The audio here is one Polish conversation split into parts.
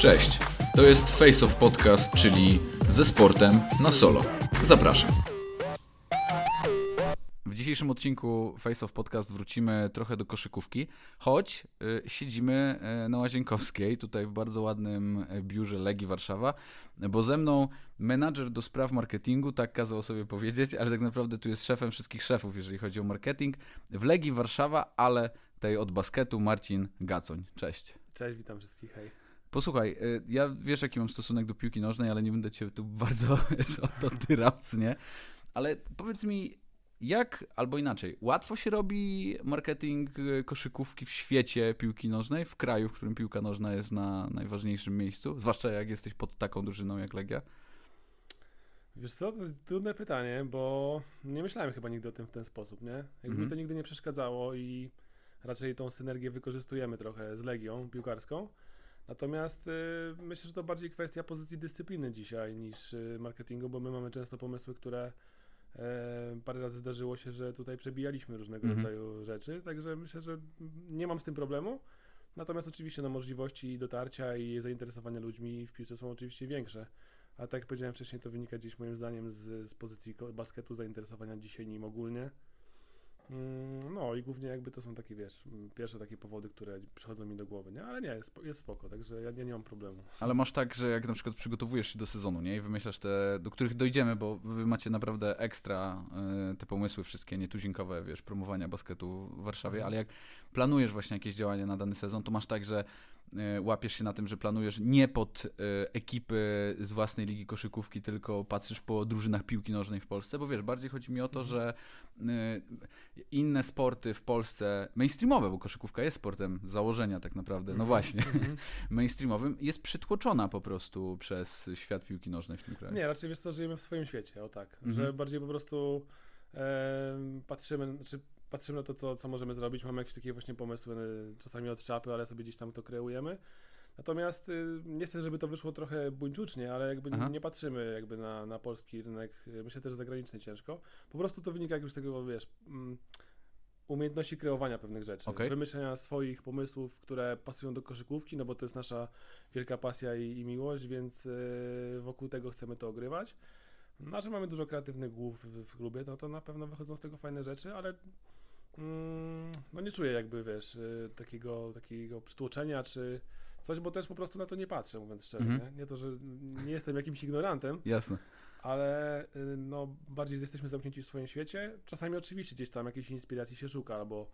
Cześć, to jest Face of Podcast, czyli ze sportem na solo. Zapraszam. W dzisiejszym odcinku Face of Podcast wrócimy trochę do koszykówki, choć y, siedzimy y, na Łazienkowskiej, tutaj w bardzo ładnym y, biurze Legii Warszawa, bo ze mną menadżer do spraw marketingu, tak kazał sobie powiedzieć, ale tak naprawdę tu jest szefem wszystkich szefów, jeżeli chodzi o marketing, w Legii Warszawa, ale tej od basketu Marcin Gacoń. Cześć. Cześć, witam wszystkich, hej. Posłuchaj, y, ja wiesz jaki mam stosunek do piłki nożnej, ale nie będę cię tu bardzo o to tyrać, nie? Ale powiedz mi, jak, albo inaczej, łatwo się robi marketing y, koszykówki w świecie piłki nożnej, w kraju, w którym piłka nożna jest na najważniejszym miejscu, zwłaszcza jak jesteś pod taką drużyną jak Legia? Wiesz co, to jest trudne pytanie, bo nie myślałem chyba nigdy o tym w ten sposób, nie? Jakby Mhm. mi to nigdy nie przeszkadzało i raczej tą synergię wykorzystujemy trochę z Legią piłkarską. Natomiast y, myślę, że to bardziej kwestia pozycji dyscypliny dzisiaj niż y, marketingu, bo my mamy często pomysły, które e, parę razy zdarzyło się, że tutaj przebijaliśmy różnego Mhm. rodzaju rzeczy, także myślę, że nie mam z tym problemu. Natomiast oczywiście no, możliwości dotarcia i zainteresowania ludźmi w piłce są oczywiście większe. A tak jak powiedziałem wcześniej, to wynika gdzieś moim zdaniem z, z pozycji basketu, zainteresowania dzisiaj nim ogólnie. Mm, No i głównie jakby to są takie, wiesz, mm, pierwsze takie powody, które przychodzą mi do głowy, nie? Ale nie, jest, jest spoko, także ja, ja nie mam problemu. Ale masz tak, że jak na przykład przygotowujesz się do sezonu, nie? I wymyślasz te, do których dojdziemy, bo wy macie naprawdę ekstra y, te pomysły wszystkie nietuzinkowe, wiesz, promowania basketu w Warszawie, Mhm. ale jak planujesz właśnie jakieś działania na dany sezon, to masz tak, że łapiesz się na tym, że planujesz nie pod y, ekipy z własnej ligi koszykówki, tylko patrzysz po drużynach piłki nożnej w Polsce, bo wiesz, bardziej chodzi mi o to, Mhm. że y, inne sporty w Polsce, mainstreamowe, bo koszykówka jest sportem z założenia tak naprawdę, no Mhm, właśnie, mhm. mainstreamowym jest przytłoczona po prostu przez świat piłki nożnej w tym kraju. Nie, raczej wiesz co, żyjemy w swoim świecie, o tak. Że bardziej po prostu em, patrzymy, znaczy patrzymy na to, co, co możemy zrobić. Mamy jakieś takie właśnie pomysły, y, czasami od czapy, ale sobie gdzieś tam to kreujemy. Natomiast y, nie chcę, żeby to wyszło trochę buńczucznie, ale jakby Aha. nie patrzymy jakby na, na polski rynek, y, myślę też zagraniczny ciężko. Po prostu to wynika jakby z tego, wiesz, mm, umiejętności kreowania pewnych rzeczy, Okej. wymyślenia swoich pomysłów, które pasują do koszykówki, no bo to jest nasza wielka pasja i, i miłość, więc y, wokół tego chcemy to ogrywać. No, że mamy dużo kreatywnych głów w, w klubie, no to na pewno wychodzą z tego fajne rzeczy, ale no nie czuję jakby, wiesz, y, takiego, takiego przytłoczenia czy coś, bo też po prostu na to nie patrzę, mówiąc szczerze, Mhm. nie? nie to, że nie jestem jakimś ignorantem, Jasne. ale y, no, bardziej jesteśmy zamknięci w swoim świecie. Czasami oczywiście gdzieś tam jakiejś inspiracji się szuka, albo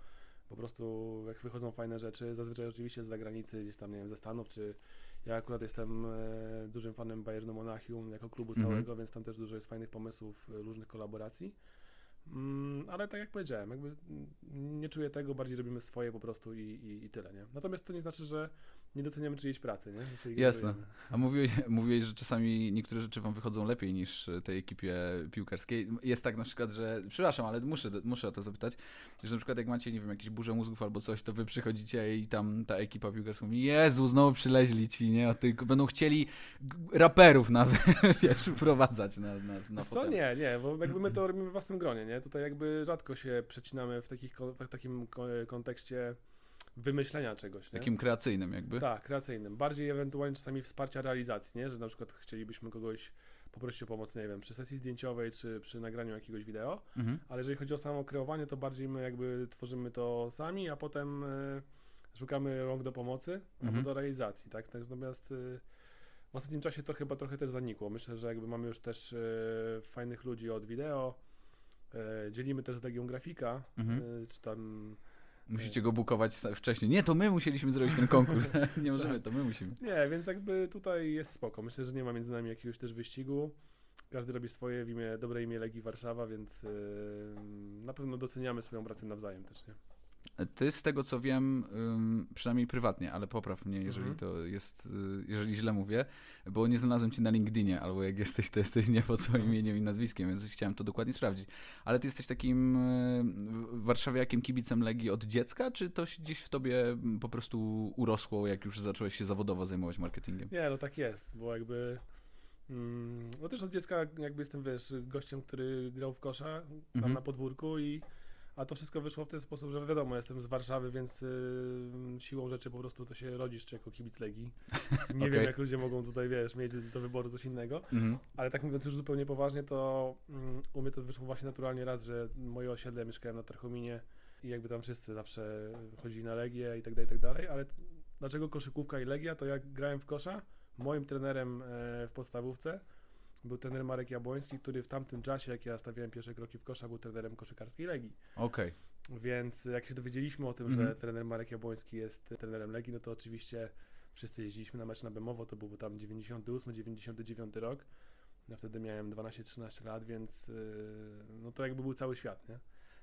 po prostu jak wychodzą fajne rzeczy, zazwyczaj oczywiście z zagranicy, gdzieś tam, nie wiem, ze Stanów, czy ja akurat jestem e, dużym fanem Bayernu Monachium jako klubu Mhm. całego, więc tam też dużo jest fajnych pomysłów, e, różnych kolaboracji. Mm, ale tak jak powiedziałem, jakby nie czuję tego, bardziej robimy swoje po prostu i, i, i tyle, nie? Natomiast to nie znaczy, że nie doceniamy czyjejś pracy, nie? Jasne. A mówiłeś, mówiłeś, że czasami niektóre rzeczy wam wychodzą lepiej niż tej ekipie piłkarskiej. Jest tak na przykład, że, przepraszam, ale muszę, muszę o to zapytać, że na przykład jak macie, nie wiem, jakieś burze mózgów albo coś, to wy przychodzicie i tam ta ekipa piłkarska mówi, Jezu, znowu przyleźli ci, nie? O, tylko będą chcieli raperów nawet, wiesz, wprowadzać na, na, na co? Nie, nie, bo jakby my to robimy w własnym gronie, nie? Tutaj jakby rzadko się przecinamy w, takich, w takim ko- kontekście wymyślenia czegoś, nie? Takim kreacyjnym jakby. Tak, kreacyjnym. Bardziej ewentualnie czasami wsparcia realizacji, nie? Że na przykład chcielibyśmy kogoś poprosić o pomoc, nie wiem, przy sesji zdjęciowej, czy przy nagraniu jakiegoś wideo, Mhm. ale jeżeli chodzi o samo kreowanie, to bardziej my jakby tworzymy to sami, a potem e, szukamy rąk do pomocy Mhm. albo do realizacji, tak? Natomiast e, w ostatnim czasie to chyba trochę też zanikło. Myślę, że jakby mamy już też e, fajnych ludzi od wideo, dzielimy też z Legią Grafika, Mhm. czy tam Musicie go bukować wcześniej. Nie, to my musieliśmy zrobić ten konkurs. nie możemy, to my musimy. Nie, więc jakby tutaj jest spoko. Myślę, że nie ma między nami jakiegoś też wyścigu. Każdy robi swoje w imię, dobre imię Legii Warszawa, więc yy, na pewno doceniamy swoją pracę nawzajem też, nie? Ty z tego co wiem, przynajmniej prywatnie, ale popraw mnie, jeżeli Mhm. to jest, y, jeżeli źle mówię, bo nie znalazłem cię na LinkedInie, albo jak jesteś, to jesteś nie pod swoim imieniem i nazwiskiem, więc chciałem to dokładnie sprawdzić. Ale ty jesteś takim y, warszawiakiem, kibicem Legii od dziecka, czy to się gdzieś w tobie mm, po prostu urosło, jak już zacząłeś się zawodowo zajmować marketingiem? Nie, no tak jest, bo jakby mm, no też od dziecka jakby jestem, wiesz, gościem, który grał w kosza tam Mhm. na podwórku i A to wszystko wyszło w ten sposób, że wiadomo, jestem z Warszawy, więc y, siłą rzeczy po prostu to się rodzisz jako kibic Legii. Nie Okej. wiem, jak ludzie mogą tutaj, wiesz, mieć do wyboru coś innego. Mhm. Ale tak mówiąc już zupełnie poważnie, to mm, u mnie to wyszło właśnie naturalnie raz, że moje osiedle mieszkałem na Tarchominie i jakby tam wszyscy zawsze chodzili na Legię i tak dalej, i tak dalej. Ale t- dlaczego koszykówka i Legia? To jak grałem w kosza, moim trenerem e, w podstawówce był trener Marek Jabłoński, który w tamtym czasie, jak ja stawiałem pierwsze kroki w kosza, był trenerem koszykarskiej Legii. Okej. Więc jak się dowiedzieliśmy o tym, Mhm. że trener Marek Jabłoński jest trenerem Legii, no to oczywiście wszyscy jeździliśmy na mecz na Bemowo, to był tam 98-99 rok. Ja wtedy miałem 12-13 lat, więc yy, no to jakby był cały świat, nie?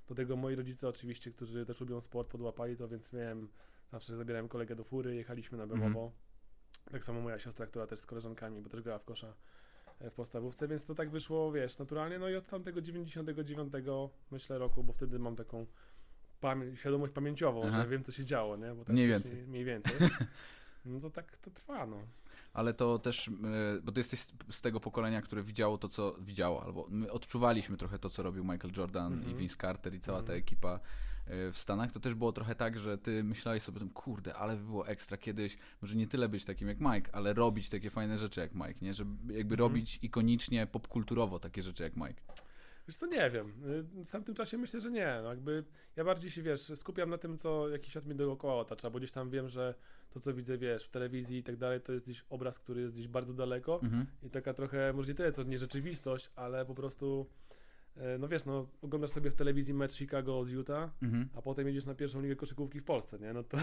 Do tego moi rodzice oczywiście, którzy też lubią sport, podłapali to, więc miałem, zawsze zabierałem kolegę do fury, jechaliśmy na Bemowo. Tak samo moja siostra, która też z koleżankami, bo też grała w kosza w podstawówce, więc to tak wyszło, wiesz, naturalnie. No i od tamtego 99 myślę roku, bo wtedy mam taką pamię- świadomość pamięciową, Aha. że wiem co się działo, nie? Bo tak Mniej więcej. Mniej więcej. No to tak to trwa, no. Ale to też, e, bo ty jesteś z- tego pokolenia, które widziało to, co widziało, albo my odczuwaliśmy trochę to, co robił Michael Jordan Mhm. i Vince Carter i cała ta Mhm. ekipa e, w Stanach. To też było trochę tak, że ty myślałeś sobie, tym, kurde, ale by było ekstra kiedyś, może nie tyle być takim jak Mike, ale robić takie fajne rzeczy jak Mike, nie? Żeby jakby Mhm. robić ikonicznie, popkulturowo takie rzeczy jak Mike. Wiesz co, nie wiem. Y, W tamtym czasie myślę, że nie. No jakby ja bardziej się, wiesz, skupiam na tym, co jakiś świat mi dookoła otacza, bo gdzieś tam wiem, że to, co widzę, wiesz, w telewizji i tak dalej, to jest gdzieś obraz, który jest gdzieś bardzo daleko Mhm. i taka trochę, może nie tyle, co nie rzeczywistość, ale po prostu, e, no wiesz, no oglądasz sobie w telewizji mecz Chicago z Utah, Mhm. a potem jedziesz na pierwszą ligę koszykówki w Polsce, nie? No to,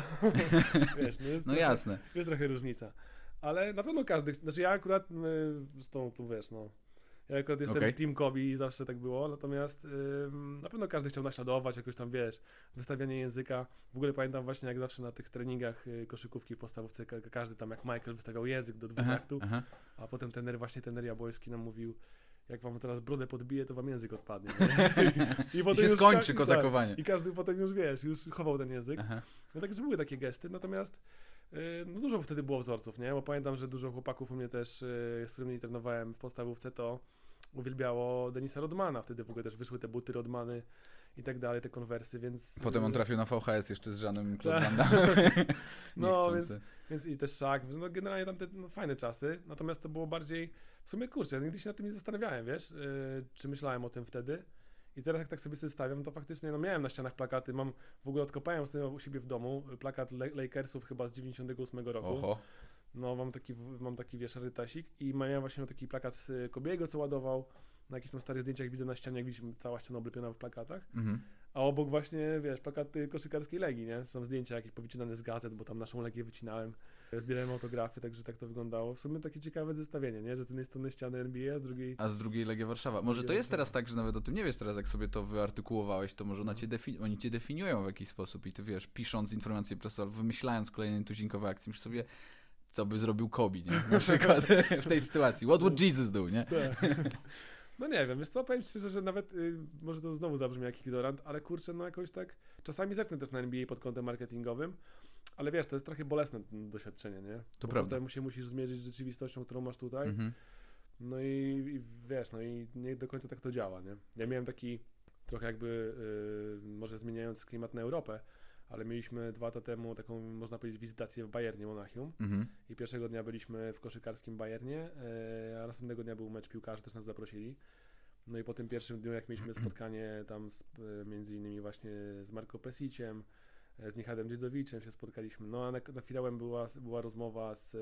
wiesz, no jest No trochę, jasne. jest trochę różnica. Ale na pewno każdy, znaczy ja akurat, y, zresztą tu wiesz, no, ja akurat jestem Okej. Team Kobe i zawsze tak było, natomiast ym, na pewno każdy chciał naśladować jakoś tam, wiesz, wystawianie języka. W ogóle pamiętam właśnie jak zawsze na tych treningach y, koszykówki w podstawówce, ka- każdy tam jak Michael wystawiał język do dwóch Aha, taktów, aha. a potem tener, właśnie tener Jabłoński nam mówił, jak wam teraz brodę podbije, to wam język odpadnie. nie? I potem się skończy ka- kozakowanie. Tak, I każdy potem już, wiesz, już chował ten język. Aha. No także były takie gesty, natomiast yy, no dużo wtedy było wzorców, nie? Bo pamiętam, że dużo chłopaków u mnie też, yy, z którymi trenowałem w podstawówce, to uwielbiało Denisa Rodmana. Wtedy w ogóle też wyszły te buty Rodmany i tak dalej, te konwersy, więc... Potem on trafił na VHS jeszcze z Żanem Tak. Claude No, więc, więc i też szak, no generalnie tam te no, fajne czasy, natomiast to było bardziej, w sumie kurczę, ja nigdy się nad tym nie zastanawiałem, wiesz, yy, czy myślałem o tym wtedy. I teraz jak tak sobie zestawiam, to faktycznie no miałem na ścianach plakaty, mam w ogóle odkopałem z u siebie w domu y, plakat Le- Lakersów chyba z 98 roku. Oho. No mam taki, mam taki wiesz, rytasik i miałem właśnie taki plakat z Kobiego, co ładował. Na jakichś tam starych zdjęciach widzę na ścianie, jak widzisz, cała ściana oblepiona w plakatach. Mhm. A obok właśnie, wiesz, plakaty koszykarskiej Legii, nie? Są zdjęcia jakieś powycinane z gazet, bo tam naszą Legię wycinałem. Zbierałem autografy, także tak to wyglądało. W sumie takie ciekawe zestawienie, nie? Że z jednej strony ściany NBA, a z drugiej... A z drugiej Legia Warszawa. Może to jest teraz tak, że nawet o tym nie wiesz teraz, jak sobie to wyartykułowałeś, to może ona cię defi- oni cię definiują w jakiś sposób i ty wiesz, pisząc informacje prasowe, wymyślając kolejne tuzinkowe akcje, myślisz sobie, co by zrobił Kobe, nie? Na przykład w tej sytuacji. What would Jesus do, nie? Tak. No nie wiem, wiesz co, powiem szczerze, że nawet, y, może to znowu zabrzmi jak ignorant, ale kurczę, no jakoś tak, czasami zerknę też na NBA pod kątem marketingowym, ale wiesz, to jest trochę bolesne doświadczenie, nie? To Bo prawda. Potem się musisz zmierzyć z rzeczywistością, którą masz tutaj, Mhm. no i, i wiesz, no i nie do końca tak to działa, nie? Ja miałem taki trochę jakby, y, może zmieniając klimat na Europę, ale mieliśmy dwa lata temu taką, można powiedzieć, wizytację w Bayernie Monachium Mhm. i pierwszego dnia byliśmy w koszykarskim Bayernie, e, a następnego dnia był mecz piłkarzy, też nas zaprosili. No i po tym pierwszym dniu, jak mieliśmy spotkanie tam z, e, między innymi właśnie z Marco Pesiciem, z Nichadem Dziedowiczem się spotkaliśmy. No a na, na finałem była, była rozmowa z e,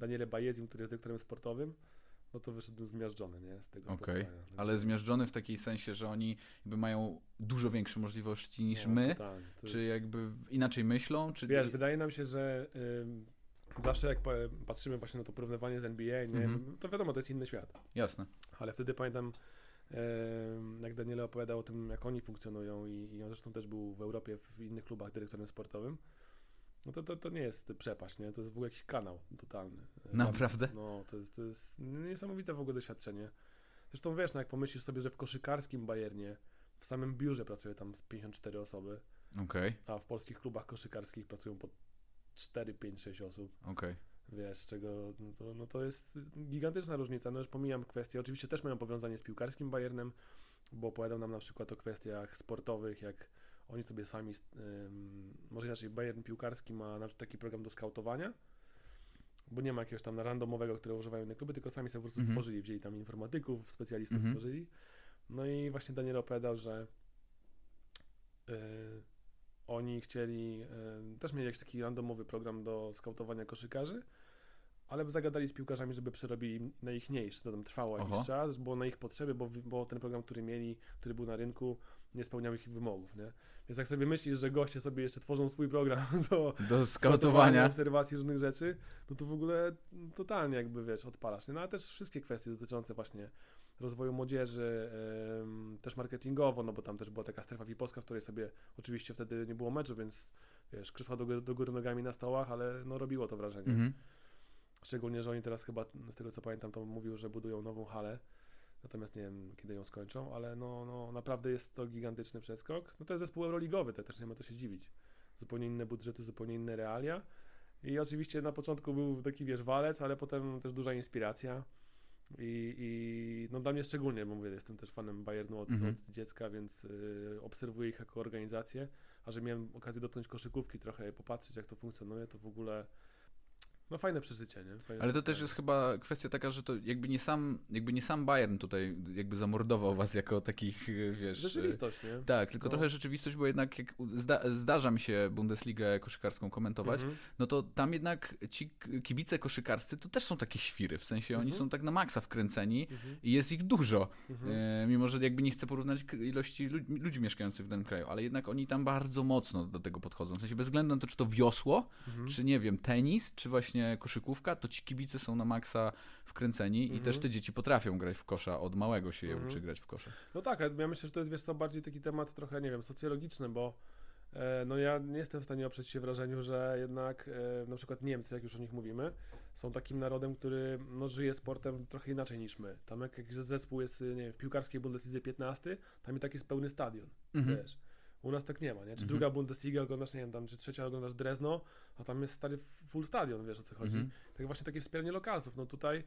Danielem Bajezim, który jest dyrektorem sportowym. No to wyszedłem zmiażdżony, nie? Z tego Okej, spotkania. Także- Ale zmiażdżony w takiej sensie, że oni jakby mają dużo większe możliwości niż no, my, totalnie. Czy jest- jakby inaczej myślą, czy... Wiesz, wydaje nam się, że ym, zawsze jak pa- patrzymy właśnie na to porównywanie z NBA, nie? Mhm. to wiadomo, to jest inny świat. Jasne. Ale wtedy pamiętam, jak Daniele opowiadał o tym, jak oni funkcjonują i, i on zresztą też był w Europie w innych klubach dyrektorem sportowym. No to, to, to nie jest przepaść, nie? To jest w ogóle jakiś kanał totalny. Naprawdę? No, to jest, to jest niesamowite w ogóle doświadczenie. Zresztą wiesz, no jak pomyślisz sobie, że w koszykarskim Bayernie w samym biurze pracuje tam z 54 osoby, Okej, a w polskich klubach koszykarskich pracują po 4, 5, 6 osób. okej. Wiesz, czego no to, no to jest gigantyczna różnica. No już pomijam kwestię. Oczywiście też mają powiązanie z piłkarskim Bayernem, bo opowiadał nam na przykład o kwestiach sportowych, jak oni sobie sami, ym, może inaczej, Bayern Piłkarski ma na przykład taki program do skautowania, bo nie ma jakiegoś tam randomowego, które używają inne kluby, tylko sami sobie po prostu Mhm. stworzyli, wzięli tam informatyków, specjalistów Mhm. stworzyli. No i właśnie Daniel opowiadał, że y, oni chcieli, y, też mieli jakiś taki randomowy program do skautowania koszykarzy, ale zagadali z piłkarzami, żeby przerobili na ich mniejsze. To tam trwało jakiś czas, było na ich potrzeby, bo, bo ten program, który mieli, który był na rynku, nie spełniał ich wymogów, nie? Więc jak sobie myślisz, że goście sobie jeszcze tworzą swój program do Do skautowania. obserwacji różnych rzeczy, no to w ogóle totalnie jakby, wiesz, odpalasz. Nie? No ale też wszystkie kwestie dotyczące właśnie rozwoju młodzieży, em, też marketingowo, no bo tam też była taka strefa VIP-owska, w której sobie oczywiście wtedy nie było meczu, więc wiesz, krzesła do, góry- do góry nogami na stołach, ale no robiło to wrażenie. Mhm. Szczególnie, że oni teraz chyba, z tego co pamiętam, to mówił, że budują nową halę. Natomiast nie wiem, kiedy ją skończą, ale no, no naprawdę jest to gigantyczny przeskok. No to jest zespół euroligowy, to też nie ma co się dziwić. Zupełnie inne budżety, zupełnie inne realia. I oczywiście na początku był taki, wiesz, walec, ale potem też duża inspiracja. I, i no dla mnie szczególnie, bo mówię, jestem też fanem Bayernu od, Mhm. od dziecka, więc y, obserwuję ich jako organizację. A że miałem okazję dotknąć koszykówki, trochę popatrzeć, jak to funkcjonuje, to w ogóle no fajne przeżycie, nie? Fajne Ale to też jest chyba kwestia taka, że to jakby nie sam, jakby nie sam Bayern tutaj jakby zamordował was jako takich, e, wiesz... e, Rzeczywistość, nie? Tak, tylko No. trochę rzeczywistość, bo jednak jak zda, zdarza mi się Bundesligę koszykarską komentować, Mhm. no to tam jednak ci kibice koszykarscy to też są takie świry, w sensie oni Mhm. są tak na maksa wkręceni Mhm. i jest ich dużo, e, mimo że jakby nie chcę porównać ilości lud ludzi mieszkających w danym kraju, ale jednak oni tam bardzo mocno do tego podchodzą, w sensie bez względu na to, czy to wiosło, czy nie wiem, tenis, czy właśnie koszykówka, to ci kibice są na maksa wkręceni i Mhm. też te dzieci potrafią grać w kosza, od małego się je Mhm. uczy grać w kosza. No tak, ja myślę, że to jest wiesz co, bardziej taki temat trochę, nie wiem, socjologiczny, bo e, no ja nie jestem w stanie oprzeć się wrażeniu, że jednak e, na przykład Niemcy, jak już o nich mówimy, są takim narodem, który no, żyje sportem trochę inaczej niż my. Tam jak jakiś zespół jest, nie wiem, w piłkarskiej Bundeslidze 15, tam i tak jest pełny stadion, Mhm. wiesz. U nas tak nie ma, nie? Czy Mhm. druga Bundesliga oglądasz, nie wiem, tam, czy trzecia oglądasz Drezno, a tam jest stary full stadion, wiesz o co chodzi. Mhm. Tak właśnie takie wspieranie lokalsów. No tutaj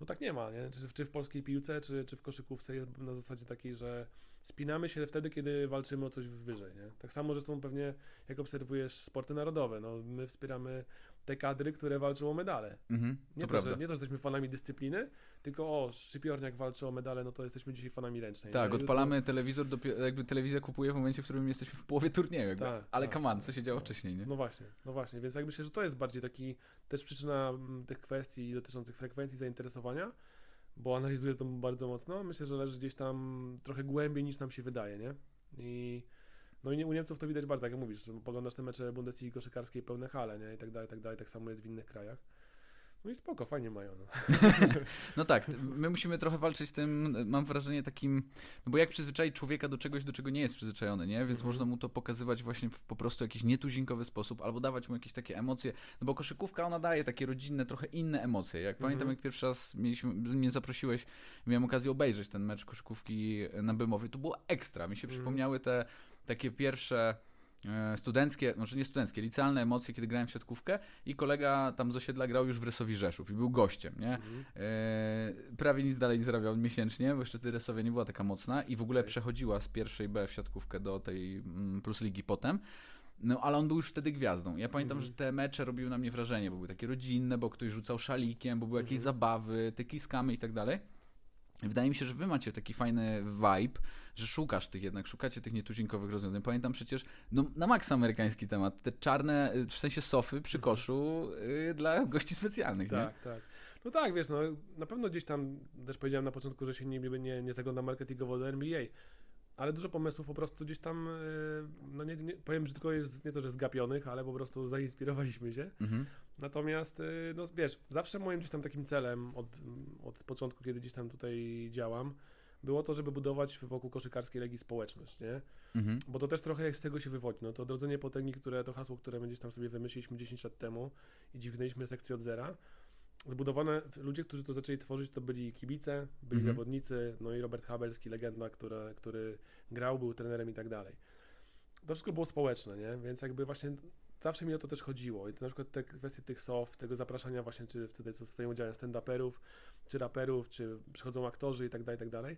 no tak nie ma, nie? Czy, czy w polskiej piłce, czy, czy w koszykówce jest na zasadzie takiej, że spinamy się wtedy, kiedy walczymy o coś wyżej, nie? Tak samo zresztą pewnie jak obserwujesz sporty narodowe, no my wspieramy te kadry, które walczą o medale. Mhm. Nie To to, że, nie to, że jesteśmy fanami dyscypliny, tylko o, szczypiorniak walczy o medale, no to jesteśmy dzisiaj fanami ręcznej. Tak, odpalamy telewizor, dopie- jakby telewizja kupuje w momencie, w którym jesteśmy w połowie turnieju. Jakby. Tak, Ale tak. come on, co się działo No. wcześniej, nie? No właśnie, no właśnie, więc jak myślę, że to jest bardziej taki też przyczyna mm, tych kwestii dotyczących frekwencji zainteresowania, bo analizuję to bardzo mocno. Myślę, że leży gdzieś tam trochę głębiej niż nam się wydaje, nie? I no i u Niemców to widać bardzo, tak jak mówisz, że poglądasz te mecze Bundesligi koszykarskiej pełne hale, nie? I tak dalej, i tak dalej, tak samo jest w innych krajach. No i spoko, fajnie mają. No. No tak, my musimy trochę walczyć z tym, mam wrażenie takim, no bo jak przyzwyczaić człowieka do czegoś, do czego nie jest przyzwyczajony, nie? Więc Mhm. można mu to pokazywać właśnie w po prostu jakiś nietuzinkowy sposób, albo dawać mu jakieś takie emocje, no bo koszykówka ona daje takie rodzinne, trochę inne emocje. Jak pamiętam, Mhm. jak pierwszy raz mieliśmy, mnie zaprosiłeś, miałem okazję obejrzeć ten mecz koszykówki na Bemowie, to było ekstra, mi się Mhm. przypomniały te takie pierwsze e, studenckie, może nie studenckie, licealne emocje, kiedy grałem w siatkówkę i kolega tam z osiedla grał już w Resowi Rzeszów i był gościem, nie? Mhm. E, prawie nic dalej nie zarabiał miesięcznie, bo jeszcze wtedy Resowia nie była taka mocna i w ogóle Okej. przechodziła z pierwszej B w siatkówkę do tej mm, Plus Ligi potem. No, ale on był już wtedy gwiazdą. Ja pamiętam, Mhm. że te mecze robiły na mnie wrażenie, bo były takie rodzinne, bo ktoś rzucał szalikiem, bo były jakieś Mhm. zabawy, te kiskamy i tak dalej. Wydaje mi się, że wy macie taki fajny vibe, że szukasz tych jednak, szukacie tych nietuzinkowych rozwiązań. Pamiętam przecież, no na maks amerykański temat, te czarne, y, w sensie sofy przy Mhm. koszu y, dla gości specjalnych, nie? Tak, tak. No tak, wiesz, no na pewno gdzieś tam, też powiedziałem na początku, że się nie, nie, nie zagląda marketingowo do NBA, ale dużo pomysłów po prostu gdzieś tam, yy, no nie, nie powiem, że tylko jest nie to, że zgapionych, ale po prostu zainspirowaliśmy się. Mhm. Natomiast, yy, no wiesz, zawsze moim gdzieś tam takim celem od, od początku, kiedy gdzieś tam tutaj działam, było to, żeby budować wokół koszykarskiej legii społeczność, nie? Mhm. Bo to też trochę jak z tego się wywodzi. No to odrodzenie potęgi, które to hasło, które my gdzieś tam sobie wymyśliliśmy 10 lat temu i dźwignęliśmy sekcję od zera. Zbudowane, ludzie, którzy to zaczęli tworzyć, to byli kibice, byli Mhm. zawodnicy, no i Robert Habelski, legenda, która, który grał, był trenerem i tak dalej. To wszystko było społeczne, nie? Więc jakby właśnie zawsze mi o to też chodziło. I to na przykład te kwestie tych soft, tego zapraszania właśnie, czy wtedy co swoim udziałem stand-uperów, czy raperów, czy przychodzą aktorzy i tak dalej, i tak dalej.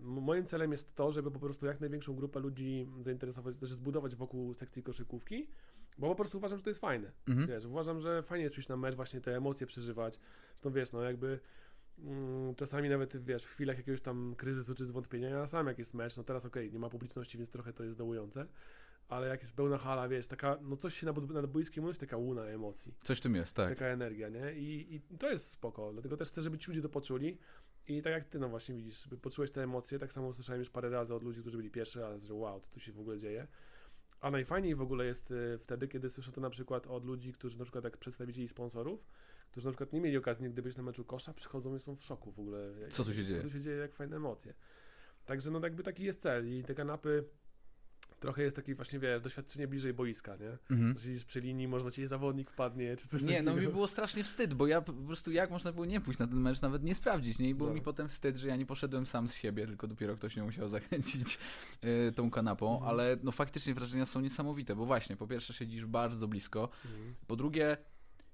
Moim celem jest to, żeby po prostu jak największą grupę ludzi zainteresować, też zbudować wokół sekcji koszykówki, bo po prostu uważam, że to jest fajne. Mhm. Wiesz, uważam, że fajnie jest przyjść na mecz, właśnie te emocje przeżywać. Zresztą wiesz, no jakby mm, czasami nawet wiesz, w chwilach jakiegoś tam kryzysu czy zwątpienia, ja sam jak jest mecz, no teraz okej, nie ma publiczności, więc trochę to jest dołujące, ale jak jest pełna hala, wiesz, taka, no coś się na, na boiskiem unosi, taka łuna emocji, Coś w tym jest, tak. taka energia, nie? I, I to jest spoko, dlatego też chcę, żeby ci ludzie to poczuli i tak jak ty, no właśnie widzisz, żeby poczułeś te emocje, tak samo usłyszałem już parę razy od ludzi, którzy byli pierwszy raz, że wow, co tu się w ogóle dzieje. A najfajniej w ogóle jest y, wtedy, kiedy słyszę to na przykład od ludzi, którzy na przykład jak przedstawicieli sponsorów, którzy na przykład nie mieli okazji nigdy być na meczu kosza, przychodzą i są w szoku w ogóle. jak- Co tu się dzieje? Co tu się dzieje, jak fajne emocje. Także no jakby taki jest cel i te kanapy trochę jest taki właśnie, wiesz, doświadczenie bliżej boiska, nie? Mhm. Że siedzisz przy linii, może ci zawodnik wpadnie, czy coś Nie, no takiego. mi było strasznie wstyd, bo ja po prostu jak można było nie pójść na ten mecz, nawet nie sprawdzić, nie? I było No. mi potem wstyd, że ja nie poszedłem sam z siebie, tylko dopiero ktoś mnie musiał zachęcić y, tą kanapą, Mhm. ale no faktycznie wrażenia są niesamowite, bo właśnie, po pierwsze siedzisz bardzo blisko, Mhm. po drugie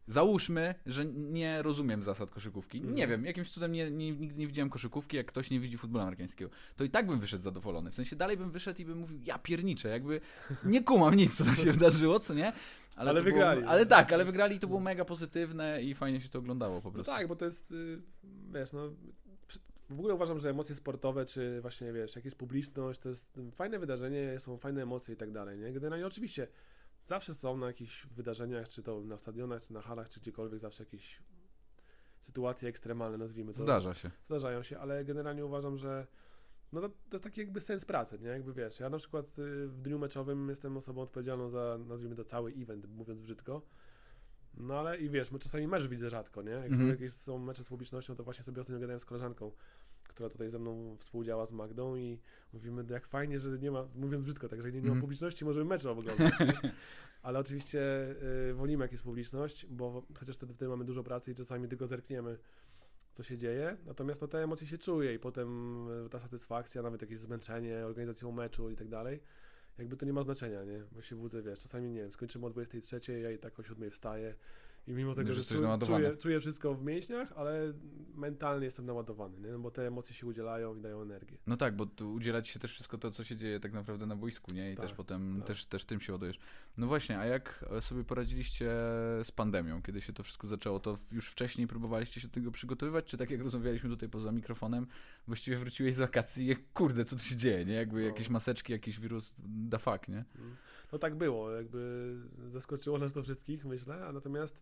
Załóżmy, że nie rozumiem zasad koszykówki. Mhm. Nie wiem, jakimś cudem nie, nie, nigdy nie widziałem koszykówki, jak ktoś nie widzi futbolu amerykańskiego. To i tak bym wyszedł zadowolony. W sensie dalej bym wyszedł i bym mówił, ja pierniczę, jakby nie kumam nic, co tam się wydarzyło, co nie? Ale to wygrali. Było, ale tak, ale wygrali i to było mega pozytywne i fajnie się to oglądało po No prostu. tak, bo to jest, y, wiesz, no, w ogóle uważam, że emocje sportowe, czy właśnie, wiesz, jak jest publiczność, to jest fajne wydarzenie, są fajne emocje i tak dalej, nie? Generalnie oczywiście zawsze są na jakichś wydarzeniach, czy to na stadionach, czy na halach, czy gdziekolwiek, zawsze jakieś sytuacje ekstremalne, nazwijmy to. Zdarza się. Zdarzają się, ale generalnie uważam, że no to, to jest taki jakby sens pracy, nie? Jakby wiesz, ja na przykład y, w dniu meczowym jestem osobą odpowiedzialną za, nazwijmy to, cały event, mówiąc brzydko. No ale i wiesz, my czasami mecz widzę rzadko, nie? Jak są Mhm. jakieś są mecze z publicznością, to właśnie sobie ostatnio gadałem z koleżanką, która tutaj ze mną współdziała z Magdą i mówimy, jak fajnie, że nie ma, mówiąc brzydko, tak, że nie, nie ma Mhm. publiczności, możemy mecze oglądać. Ale oczywiście y, wolimy, jak jest publiczność, bo chociaż wtedy, wtedy mamy dużo pracy i czasami tylko zerkniemy, co się dzieje. Natomiast no, te emocje się czuje i potem y, ta satysfakcja, nawet jakieś zmęczenie organizacją meczu i tak dalej, jakby to nie ma znaczenia, nie? Bo się budzę, wiesz, czasami nie wiem, skończymy o 23, ja i tak o 7 wstaję i mimo tego, Już że jesteś czuję, czuję, wszystko w mięśniach, ale mentalnie jestem naładowany, nie? No, bo te emocje się udzielają i dają energię. No tak, bo tu udziela ci się też wszystko to, co się dzieje tak naprawdę na boisku, nie? I Tak, też potem tak. też, też tym się ładujesz. No właśnie, a jak sobie poradziliście z pandemią, kiedy się to wszystko zaczęło? To już wcześniej próbowaliście się do tego przygotowywać, czy tak jak rozmawialiśmy tutaj poza mikrofonem, właściwie wróciłeś z wakacji i kurde, co tu się dzieje, nie? Jakby No. jakieś maseczki, jakiś wirus, da fuck, nie? Mm. No tak było, jakby zaskoczyło nas to wszystkich, myślę, a natomiast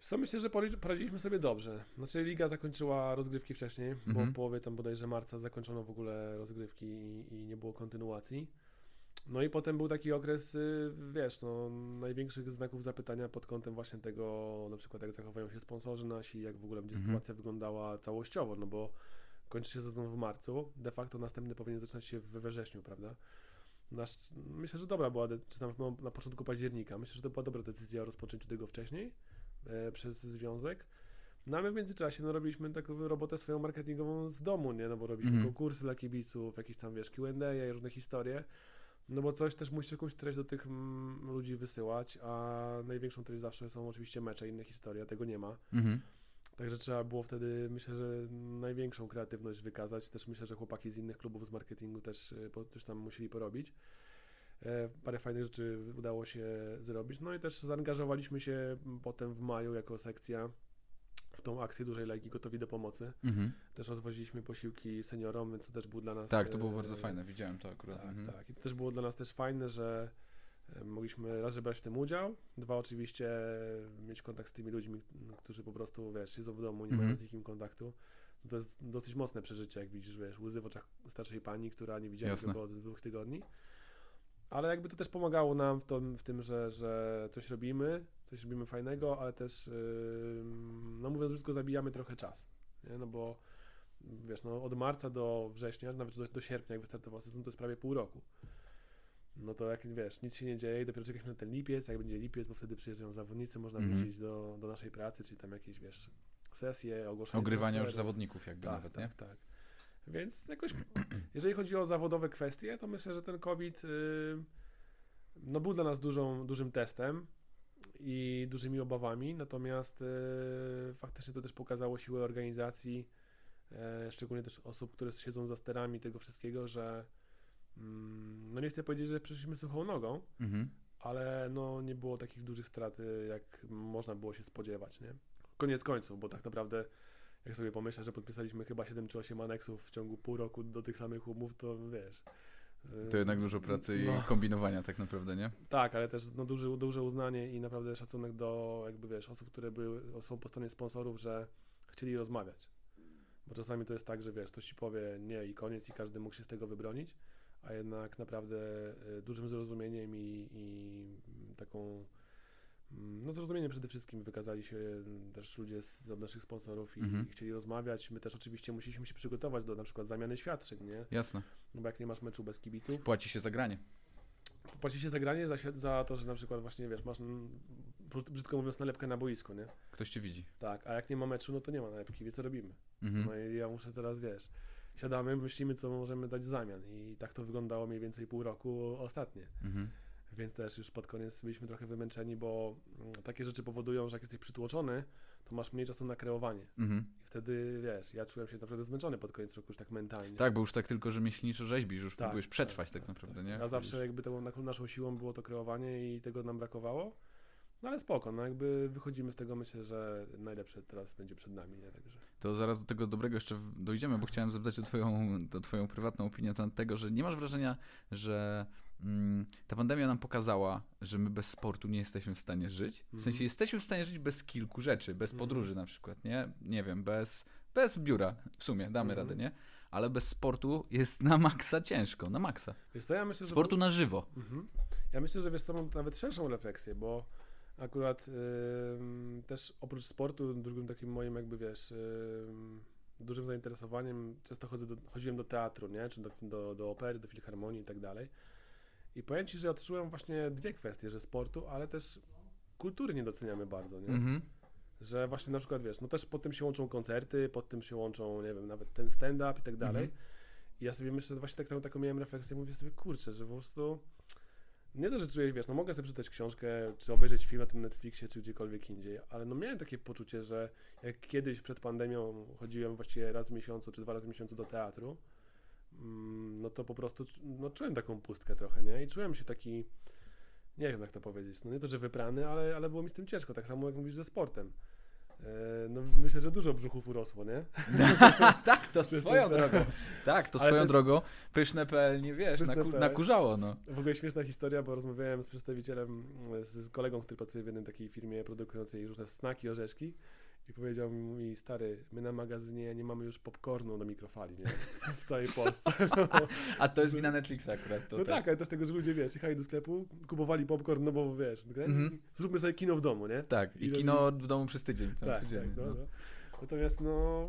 co myślę, że poradzi- poradziliśmy sobie dobrze. Znaczy liga zakończyła rozgrywki wcześniej, bo Mhm. w połowie tam bodajże marca zakończono w ogóle rozgrywki i, i nie było kontynuacji. No i potem był taki okres, y, wiesz, no, największych znaków zapytania pod kątem właśnie tego, na przykład jak zachowają się sponsorzy nasi, jak w ogóle będzie Mhm. sytuacja wyglądała całościowo, no bo kończy się sezon w marcu, de facto następny powinien zaczynać się we wrześniu, prawda? Nasz, myślę, że dobra była, czy tam no, na początku października, myślę, że to była dobra decyzja o rozpoczęciu tego wcześniej przez związek. No a my w międzyczasie no, robiliśmy taką robotę swoją marketingową z domu, nie? No bo robiliśmy Mhm. konkursy dla kibiców, jakieś tam, wiesz, Q&A i różne historie. No bo coś też musisz jakąś treść do tych mm, ludzi wysyłać, a największą treść zawsze są oczywiście mecze, inne historie, tego nie ma. Mhm. Także trzeba było wtedy, myślę, że największą kreatywność wykazać. Też myślę, że chłopaki z innych klubów z marketingu też, y, po, też tam musieli porobić. E, parę fajnych rzeczy udało się zrobić. No i też zaangażowaliśmy się potem w maju jako sekcja w tą akcję dużej legi gotowi do pomocy. Mhm. Też rozwoziliśmy posiłki seniorom, więc to też było dla nas... Tak, to było e, bardzo fajne, widziałem to akurat. tak, mhm. tak. I to też było dla nas też fajne, że e, mogliśmy raz, że brać w tym udział, dwa oczywiście mieć kontakt z tymi ludźmi, którzy po prostu, wiesz, siedzą w domu, nie Mhm. mają z nikim kontaktu. To jest dosyć mocne przeżycie, jak widzisz, wiesz, łzy w oczach starszej pani, która nie widziała Jasne. tego od dwóch tygodni. Ale jakby to też pomagało nam w, tym, w tym, że, że coś robimy, coś robimy fajnego, ale też, no mówiąc brzydko, zabijamy trochę czas. Nie? No bo wiesz, no od marca do września, nawet do, do sierpnia, jak wystartował sezon, to jest prawie pół roku. No to jak wiesz, nic się nie dzieje dopiero czekaliśmy na ten lipiec, jak będzie lipiec, bo wtedy przyjeżdżają zawodnicy, można Mhm. wrócić do, do naszej pracy, czyli tam jakieś, wiesz, sesje, ogłoszenia. Ogrywania już zawodników jakby Tak, nawet, nie? tak, tak. Więc jakoś, jeżeli chodzi o zawodowe kwestie, to myślę, że ten COVID y, no, był dla nas dużą, dużym testem i dużymi obawami, natomiast y, faktycznie to też pokazało siłę organizacji, e, szczególnie też osób, które siedzą za sterami tego wszystkiego, że mm, no nie chcę powiedzieć, że przeszliśmy suchą nogą, Mhm. ale no nie było takich dużych strat, y, jak można było się spodziewać, nie? Koniec końców, bo tak naprawdę jak sobie pomyślę, że podpisaliśmy chyba 7 czy 8 aneksów w ciągu pół roku do tych samych umów, to wiesz... y, To jednak dużo pracy i no. kombinowania tak naprawdę, nie? Tak, ale też no, duży, duże uznanie i naprawdę szacunek do jakby wiesz, osób, które były, są po stronie sponsorów, że chcieli rozmawiać. Bo czasami to jest tak, że wiesz, ktoś ci powie nie i koniec i każdy mógł się z tego wybronić, a jednak naprawdę y, dużym zrozumieniem i, i taką no zrozumieniem przede wszystkim wykazali się mm, też ludzie z, od naszych sponsorów i, Mhm. i chcieli rozmawiać. My też oczywiście musieliśmy się przygotować do na przykład zamiany świadczeń, nie? Jasne. No bo jak nie masz meczu bez kibiców, Płaci się za granie. płaci się za granie za, za to, że na przykład właśnie, wiesz, masz mm, brzyd- brzydko mówiąc nalepkę na boisku, nie? Ktoś cię widzi. Tak, a jak nie ma meczu, no to nie ma nalepki, wie co robimy. Mhm. No i ja muszę teraz, wiesz, siadamy, myślimy, co możemy dać w zamian i tak to wyglądało mniej więcej pół roku ostatnie. Mhm. Więc też już pod koniec byliśmy trochę wymęczeni, bo mm, takie rzeczy powodują, że jak jesteś przytłoczony, to masz mniej czasu na kreowanie. Mhm. I wtedy, wiesz, ja czułem się naprawdę zmęczony pod koniec roku już tak mentalnie. Tak, bo już tak tylko rzemieślniczo rzeźbisz, już Tak, próbujesz tak, przetrwać tak, tak, naprawdę, tak. nie? A zawsze jakby tą na- naszą siłą było to kreowanie i tego nam brakowało. No ale spoko, no jakby wychodzimy z tego, myślę, że najlepsze teraz będzie przed nami, nie? Także. To zaraz do tego dobrego jeszcze dojdziemy, bo chciałem zapytać o twoją, o twoją prywatną opinię na temat tego, że nie masz wrażenia, że ta pandemia nam pokazała, że my bez sportu nie jesteśmy w stanie żyć. W Mhm. sensie jesteśmy w stanie żyć bez kilku rzeczy, bez Mhm. podróży na przykład, nie? Nie wiem, bez, bez biura w sumie, damy Mhm. radę, nie? Ale bez sportu jest na maksa ciężko, na maksa. Wiesz co, ja myślę, że... Sportu na żywo. Mhm. Ja myślę, że wiesz co, mam nawet szerszą refleksję, bo akurat ym, też oprócz sportu, drugim takim moim jakby, wiesz, ym, dużym zainteresowaniem, często chodzę do, chodziłem do teatru, nie, czy do, do, do opery, do filharmonii i tak dalej. I powiem Ci, że odczułem właśnie dwie kwestie, że sportu, ale też kultury nie doceniamy bardzo, nie? Mhm. Że właśnie na przykład, wiesz, no też pod tym się łączą koncerty, pod tym się łączą, nie wiem, nawet ten stand-up i tak dalej. Mhm. I ja sobie myślę, właśnie tak, taką, taką miałem refleksję, mówię sobie, kurczę, że po prostu nie to, że czuję, wiesz, no mogę sobie przeczytać książkę, czy obejrzeć film na tym Netflixie, czy gdziekolwiek indziej, ale no miałem takie poczucie, że jak kiedyś przed pandemią chodziłem właściwie raz w miesiącu, czy dwa razy w miesiącu do teatru, no to po prostu no, czułem taką pustkę trochę, nie? I czułem się taki, nie wiem jak to powiedzieć, no nie to, że wyprany, ale, ale było mi z tym ciężko, tak samo jak mówisz ze sportem. E, No myślę, że dużo brzuchów urosło, nie? tak, to swoją drogą. Tak, to Ale swoją drogą. Pyszne.pl, nie wiesz, naku, Pyszne.pl. nakurzało, no. W ogóle śmieszna historia, bo rozmawiałem z przedstawicielem, z, z kolegą, który pracuje w jednej takiej firmie produkującej różne snaki, orzeszki i powiedział mi, stary, my na magazynie nie mamy już popcornu do mikrofali, nie? W całej Polsce. No, A to jest wina Netflixa akurat. To no tak, ale też tego, że ludzie, wiesz, jechali do sklepu, kupowali popcorn, no bo wiesz, no, Mhm. zróbmy sobie kino w domu, nie? Tak, i I kino w domu przez tydzień. Tam Tak, tak, no, no. no. Natomiast no,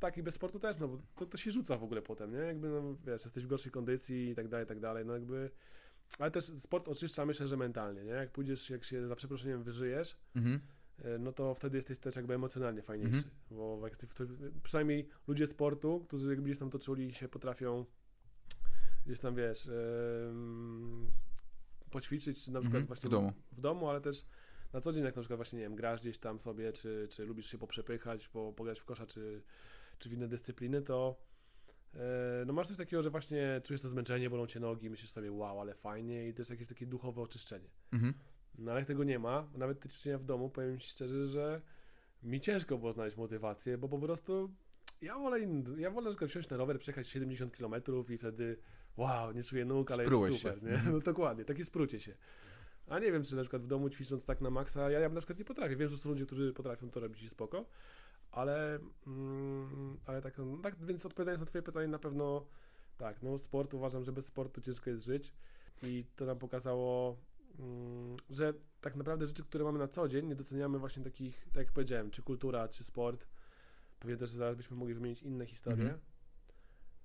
tak i bez sportu też, no bo to, to się rzuca w ogóle potem, nie? Jakby, no, wiesz, jesteś w gorszej kondycji i tak dalej, i tak dalej, no jakby... Ale też sport oczyszcza, myślę, że mentalnie, nie? Jak pójdziesz, jak się za przeproszeniem wyżyjesz, Mhm. e, no to wtedy jesteś też jakby emocjonalnie fajniejszy, Mhm. bo jak ty, w to, przynajmniej ludzie sportu, którzy jakby gdzieś tam to czuli, się potrafią gdzieś tam, wiesz, em, poćwiczyć, czy na przykład Mhm. właśnie W domu. w domu, ale też na co dzień, jak na przykład właśnie, nie wiem, grasz gdzieś tam sobie, czy, czy lubisz się poprzepychać, po, pograć w kosza, czy, czy w inne dyscypliny, to e, no masz coś takiego, że właśnie czujesz to zmęczenie, bolą cię nogi, myślisz sobie, wow, ale fajnie i też jakieś takie duchowe oczyszczenie. Mhm. No ale jak tego nie ma, nawet te ćwiczenia w domu, powiem ci szczerze, że mi ciężko było znaleźć motywację, bo po prostu ja wolę, ja wolę na przykład wsiąść na rower, przejechać 70 km i wtedy wow, nie czuję nóg, ale Sprułeś jest super, się. nie? No dokładnie, takie sprucie się. A nie wiem, czy na przykład w domu ćwicząc tak na maksa, ja, ja na przykład nie potrafię. Wiem, że są ludzie, którzy potrafią to robić i spoko, ale, mm, ale tak, no, tak, więc odpowiadając na twoje pytanie, na pewno tak, no sport uważam, że bez sportu ciężko jest żyć i to nam pokazało, że tak naprawdę rzeczy, które mamy na co dzień, nie doceniamy właśnie takich, tak jak powiedziałem, czy kultura, czy sport. Pewnie też zaraz byśmy mogli wymienić inne historie. Mhm.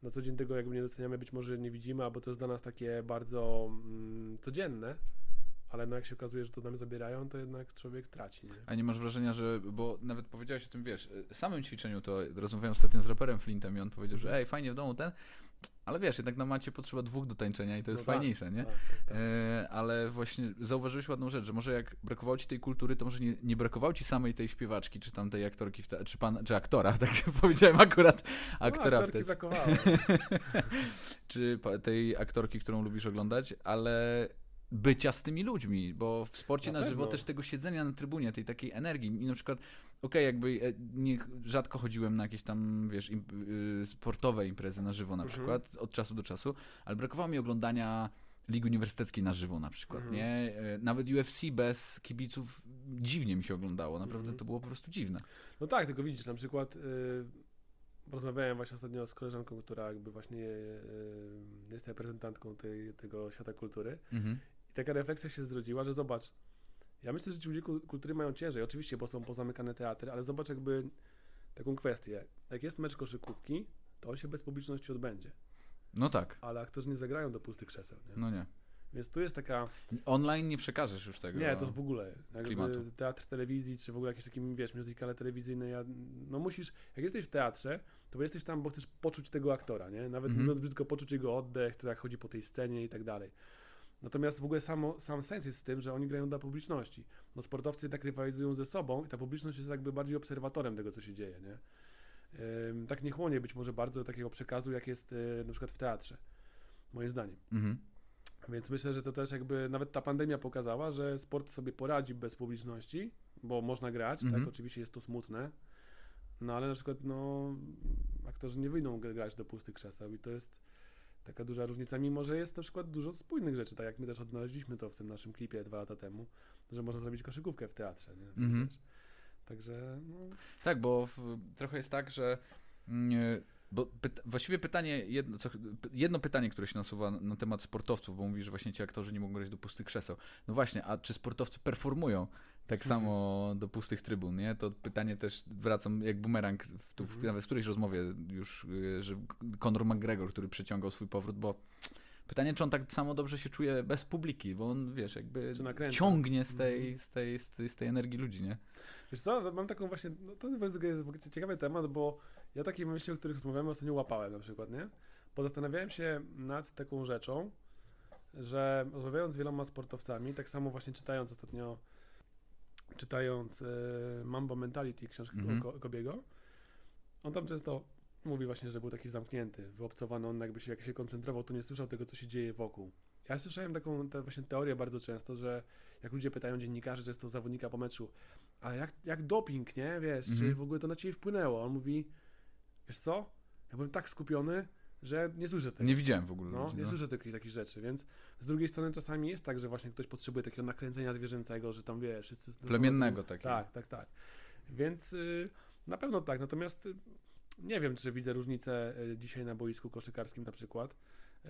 Na co dzień tego jakby nie doceniamy, być może nie widzimy, albo to jest dla nas takie bardzo mm, codzienne, ale no jak się okazuje, że to nam zabierają, to jednak człowiek traci, nie? A nie masz wrażenia, że, bo nawet powiedziałeś o tym, wiesz, y, samym ćwiczeniu, to rozmawiałem ostatnio z raperem Flintem i on powiedział, że ej, fajnie w domu ten, ale wiesz, jednak na macie potrzeba dwóch do tańczenia i to jest No tak, fajniejsze, nie? Tak, tak. E, ale właśnie zauważyłeś ładną rzecz, że może jak brakowało ci tej kultury, to może nie, nie brakowało ci samej tej śpiewaczki, czy tam tej aktorki, te, czy, pan, czy aktora, tak powiedziałem akurat aktora no, w aktorki te, brakowało. czy tej aktorki, którą lubisz oglądać, ale bycia z tymi ludźmi, bo w sporcie na, Na żywo też tego siedzenia na trybunie, tej takiej energii i na przykład, okej, jakby e, nie, rzadko chodziłem na jakieś tam, wiesz, im, y, sportowe imprezy na żywo na Mhm. przykład, od czasu do czasu, ale brakowało mi oglądania Ligi Uniwersyteckiej na żywo na przykład, Mhm. nie? E, Nawet UFC bez kibiców dziwnie mi się oglądało, naprawdę Mhm. to było po prostu dziwne. No tak, tylko widzisz, na przykład y, rozmawiałem właśnie ostatnio z koleżanką, która jakby właśnie y, jest reprezentantką tej, tego świata kultury Mhm. I taka refleksja się zrodziła, że zobacz, ja myślę, że ci ludzie kul- kultury mają ciężej, oczywiście, bo są pozamykane teatry, ale zobacz jakby taką kwestię, jak jest mecz koszykówki, to on się bez publiczności odbędzie, No tak, ale aktorzy nie zagrają do pustych krzeseł, nie? no nie. Więc tu jest taka Online nie przekażesz już tego. Nie, to w ogóle. Jakby klimatu. teatr telewizji, czy w ogóle jakieś takie, wiesz, muzykale telewizyjne, ja, no musisz, jak jesteś w teatrze, to jesteś tam, bo chcesz poczuć tego aktora, nie? Nawet Mhm. mówiąc brzydko, poczuć jego oddech, to jak chodzi po tej scenie i tak dalej. Natomiast w ogóle samo, sam sens jest w tym, że oni grają dla publiczności. No sportowcy jednak rywalizują ze sobą i ta publiczność jest jakby bardziej obserwatorem tego, co się dzieje, nie? Ym, tak nie chłonie być może bardzo do takiego przekazu, jak jest yy, na przykład w teatrze, moim zdaniem. Mhm. Więc myślę, że to też jakby nawet ta pandemia pokazała, że sport sobie poradzi bez publiczności, bo można grać, Mhm. tak, oczywiście jest to smutne, no ale na przykład no aktorzy nie wyjdą gr- grać do pustych krzeseł i to jest taka duża różnica, mimo że jest na przykład dużo spójnych rzeczy, tak jak my też odnaleźliśmy to w tym naszym klipie dwa lata temu, że można zrobić koszykówkę w teatrze, nie? Mhm. Także no, Tak, bo w, trochę jest tak, że. mm, Bo pyta, właściwie pytanie, jedno, co, jedno pytanie, które się nasuwa na, na temat sportowców, bo mówisz, że właśnie ci aktorzy nie mogą grać do pustych krzeseł. No właśnie, a czy sportowcy performują tak Mhm. samo do pustych trybun, nie? To pytanie też wracam jak bumerang, w, tu, w, Mhm. nawet w którejś rozmowie już, y, że Conor McGregor, który przeciągał swój powrót, bo pytanie, czy on tak samo dobrze się czuje bez publiki, bo on, wiesz, jakby ciągnie z tej, Mhm. z, tej, z, tej, z tej energii ludzi, nie? Wiesz co, no, mam taką właśnie, no to jest w ogóle ciekawy temat, bo ja takie myśli, o których rozmawiamy ostatnio łapałem na przykład, nie? Bo zastanawiałem się nad taką rzeczą, że rozmawiając z wieloma sportowcami, tak samo właśnie czytając ostatnio, czytając e, Mambo Mentality, książkę Mhm. Ko- Kobiego, on tam często mówi właśnie, że był taki zamknięty, wyobcowany, on jakby się, jak się koncentrował, to nie słyszał tego, co się dzieje wokół. Ja słyszałem taką te właśnie teorię bardzo często, że jak ludzie pytają dziennikarzy, często zawodnika po meczu, a jak, jak doping, nie? Wiesz, czy Mhm. w ogóle to na ciebie wpłynęło? On mówi, wiesz co? Ja byłem tak skupiony, że nie słyszę tego. Nie widziałem w ogóle No, ludzi, nie no. słyszę takich, takich rzeczy, więc z drugiej strony czasami jest tak, że właśnie ktoś potrzebuje takiego nakręcenia zwierzęcego, że tam wiesz, wszyscy... Plemiennego takiego. Tak, tak, tak. Więc y, na pewno tak, natomiast y, nie wiem, czy widzę różnicę y, dzisiaj na boisku koszykarskim na przykład, y,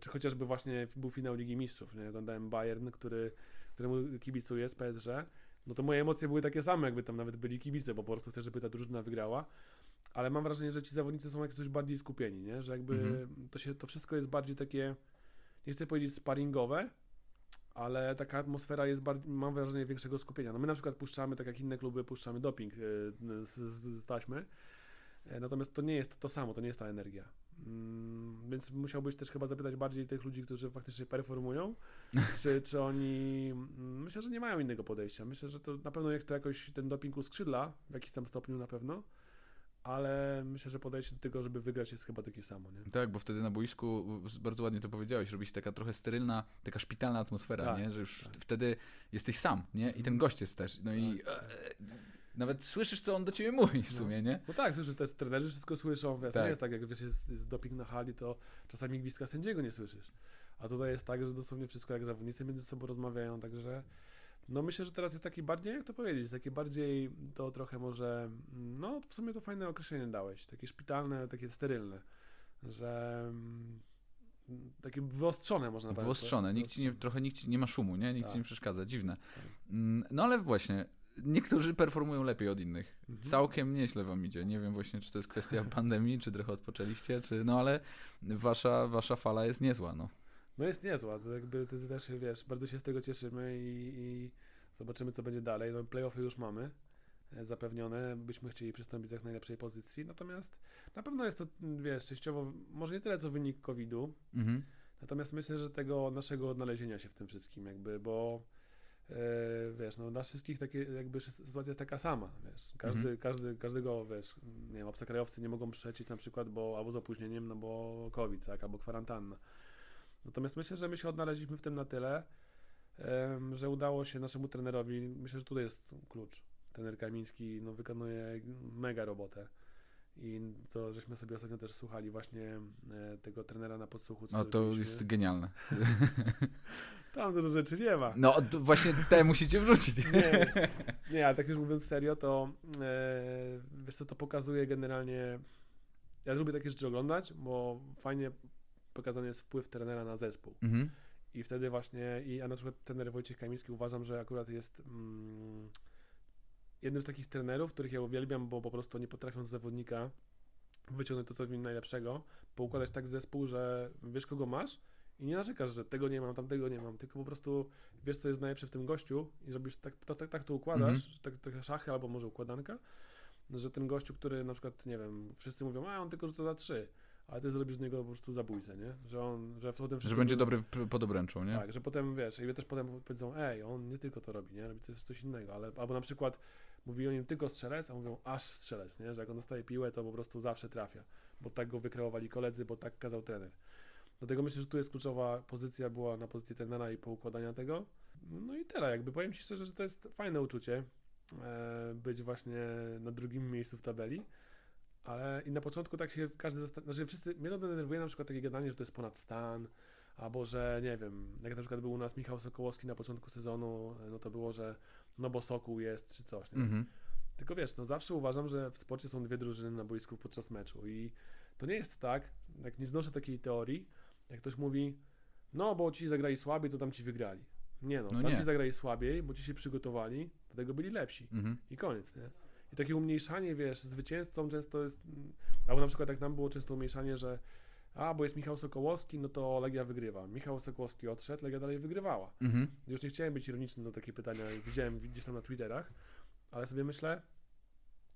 czy chociażby właśnie był finał Ligi Mistrzów, nie? Oglądałem Bayern, który, któremu kibicuję z PSG, no to moje emocje były takie same, jakby tam nawet byli kibice, bo po prostu chcę, żeby ta drużyna wygrała, ale mam wrażenie, że ci zawodnicy są jak coś bardziej skupieni, nie? Że jakby Mhm. to, się, to wszystko jest bardziej takie, nie chcę powiedzieć sparingowe, ale taka atmosfera jest bardziej, mam wrażenie, większego skupienia. No my na przykład puszczamy, tak jak inne kluby, puszczamy doping y, z, z, taśmy, E, natomiast to nie jest to samo, to nie jest ta energia. Mm, więc musiałbyś też chyba zapytać bardziej tych ludzi, którzy faktycznie performują, czy, czy oni, mm, myślę, że nie mają innego podejścia. Myślę, że to na pewno jak to jakoś ten doping uskrzydla, w jakiś tam stopniu na pewno, ale myślę, że podejście do tego, żeby wygrać jest chyba takie samo, nie? Tak, bo wtedy na boisku, bardzo ładnie to powiedziałeś, robi się taka trochę sterylna, taka szpitalna atmosfera, Tak, nie? Że już tak. wtedy jesteś sam, nie? I ten gość jest też. No i Tak. e, nawet słyszysz, co on do ciebie mówi w No. sumie, nie? No tak, słyszę, też trenerzy wszystko słyszą, wiesz, Tak. nie jest tak, jak wiesz, jest, jest doping na hali, to czasami gwizdka sędziego nie słyszysz. A tutaj jest tak, że dosłownie wszystko jak zawodnicy między sobą rozmawiają, także no myślę, że teraz jest taki bardziej, jak to powiedzieć, takie bardziej to trochę może, no w sumie to fajne określenie dałeś, takie szpitalne, takie sterylne, że mm, takie wyostrzone można powiedzieć. Wyostrzone, nikt ci nie, trochę nikt ci nie ma szumu, nie? Nikt ci Tak. nie przeszkadza, dziwne. Tak. Mm, No ale właśnie, niektórzy performują lepiej od innych. Mhm. Całkiem nieźle wam idzie. Nie wiem właśnie, czy to jest kwestia pandemii, czy trochę odpoczęliście, czy... No ale wasza, wasza fala jest niezła, no. No jest niezła, to jakby ty, ty też wiesz, bardzo się z tego cieszymy i, i zobaczymy co będzie dalej. No playoffy już mamy. e, zapewnione, byśmy chcieli przystąpić z jak najlepszej pozycji, natomiast na pewno jest to, wiesz, częściowo, może nie tyle co wynik COVID-u, Mhm. natomiast myślę, że tego naszego odnalezienia się w tym wszystkim jakby, bo e, wiesz, no nas wszystkich takie, jakby sytuacja jest taka sama, wiesz, każdy, Mhm. każdy, każdego, wiesz, nie wiem, obcokrajowcy nie mogą przylecieć na przykład, bo albo z opóźnieniem, no bo COVID, tak, albo kwarantanna. Natomiast myślę, że my się odnaleźliśmy w tym na tyle, że udało się naszemu trenerowi, myślę, że tutaj jest klucz. Trener Kamiński no, wykonuje mega robotę. I co żeśmy sobie ostatnio też słuchali właśnie e, tego trenera na podsłuchu. No to zrobiliśmy. jest genialne. Tam dużo rzeczy nie ma. No właśnie te musicie wrzucić. Nie, nie, ale tak już mówiąc serio, to e, wiesz co, to pokazuje generalnie. Ja lubię takie rzeczy oglądać, bo fajnie pokazany jest wpływ trenera na zespół. Mhm. I wtedy właśnie, i, a na przykład trener Wojciech Kamiński uważam, że akurat jest mm, jednym z takich trenerów, których ja uwielbiam, bo po prostu nie potrafią z zawodnika wyciągnąć to, co w nim najlepszego, poukładać tak zespół, że wiesz, kogo masz i nie narzekasz, że tego nie mam, tamtego nie mam, tylko po prostu wiesz, co jest najlepsze w tym gościu i robisz tak, to, tak, tak to układasz, Mhm. tak, trochę szachy albo może układanka, że ten gościu, który na przykład, nie wiem, wszyscy mówią, a on tylko rzuca za trzy, ale ty zrobisz z niego po prostu zabójcę, nie? Że on, że potem Że będzie dobry pod obręczą, nie? tak, że potem wiesz, i też potem powiedzą, ej, on nie tylko to robi, nie? Robi coś, coś innego, ale albo na przykład mówi o nim tylko strzelec, a mówią aż strzelec, nie? Że jak on dostaje piłę, to po prostu zawsze trafia, bo tak go wykreowali koledzy, bo tak kazał trener. Dlatego myślę, że tu jest kluczowa pozycja, była na pozycji trenera i poukładania tego. No i tyle, jakby powiem Ci szczerze, że to jest fajne uczucie, e, być właśnie na drugim miejscu w tabeli. Ale i na początku tak się każdy zastanawia, znaczy wszyscy, mnie to denerwuje na przykład takie gadanie, że to jest ponad stan, albo że nie wiem, jak na przykład był u nas Michał Sokołowski na początku sezonu, no to było, że no bo Sokół jest czy coś, nie? Mhm. Tylko wiesz, no zawsze uważam, że w sporcie są dwie drużyny na boisku podczas meczu i to nie jest tak, jak nie znoszę takiej teorii, jak ktoś mówi, no bo ci zagrali słabiej, to tam ci wygrali. Nie no, No tam nie. ci zagrali słabiej, bo ci się przygotowali, dlatego byli lepsi. Mhm. I koniec, nie? I takie umniejszanie, wiesz, zwycięzcą często jest, mm, albo na przykład jak nam było często umniejszanie, że a, bo jest Michał Sokołowski, no to Legia wygrywa. Michał Sokołowski odszedł, Legia dalej wygrywała. Mhm. Już nie chciałem być ironiczny do takie pytania, widziałem gdzieś tam na Twitterach, ale sobie myślę,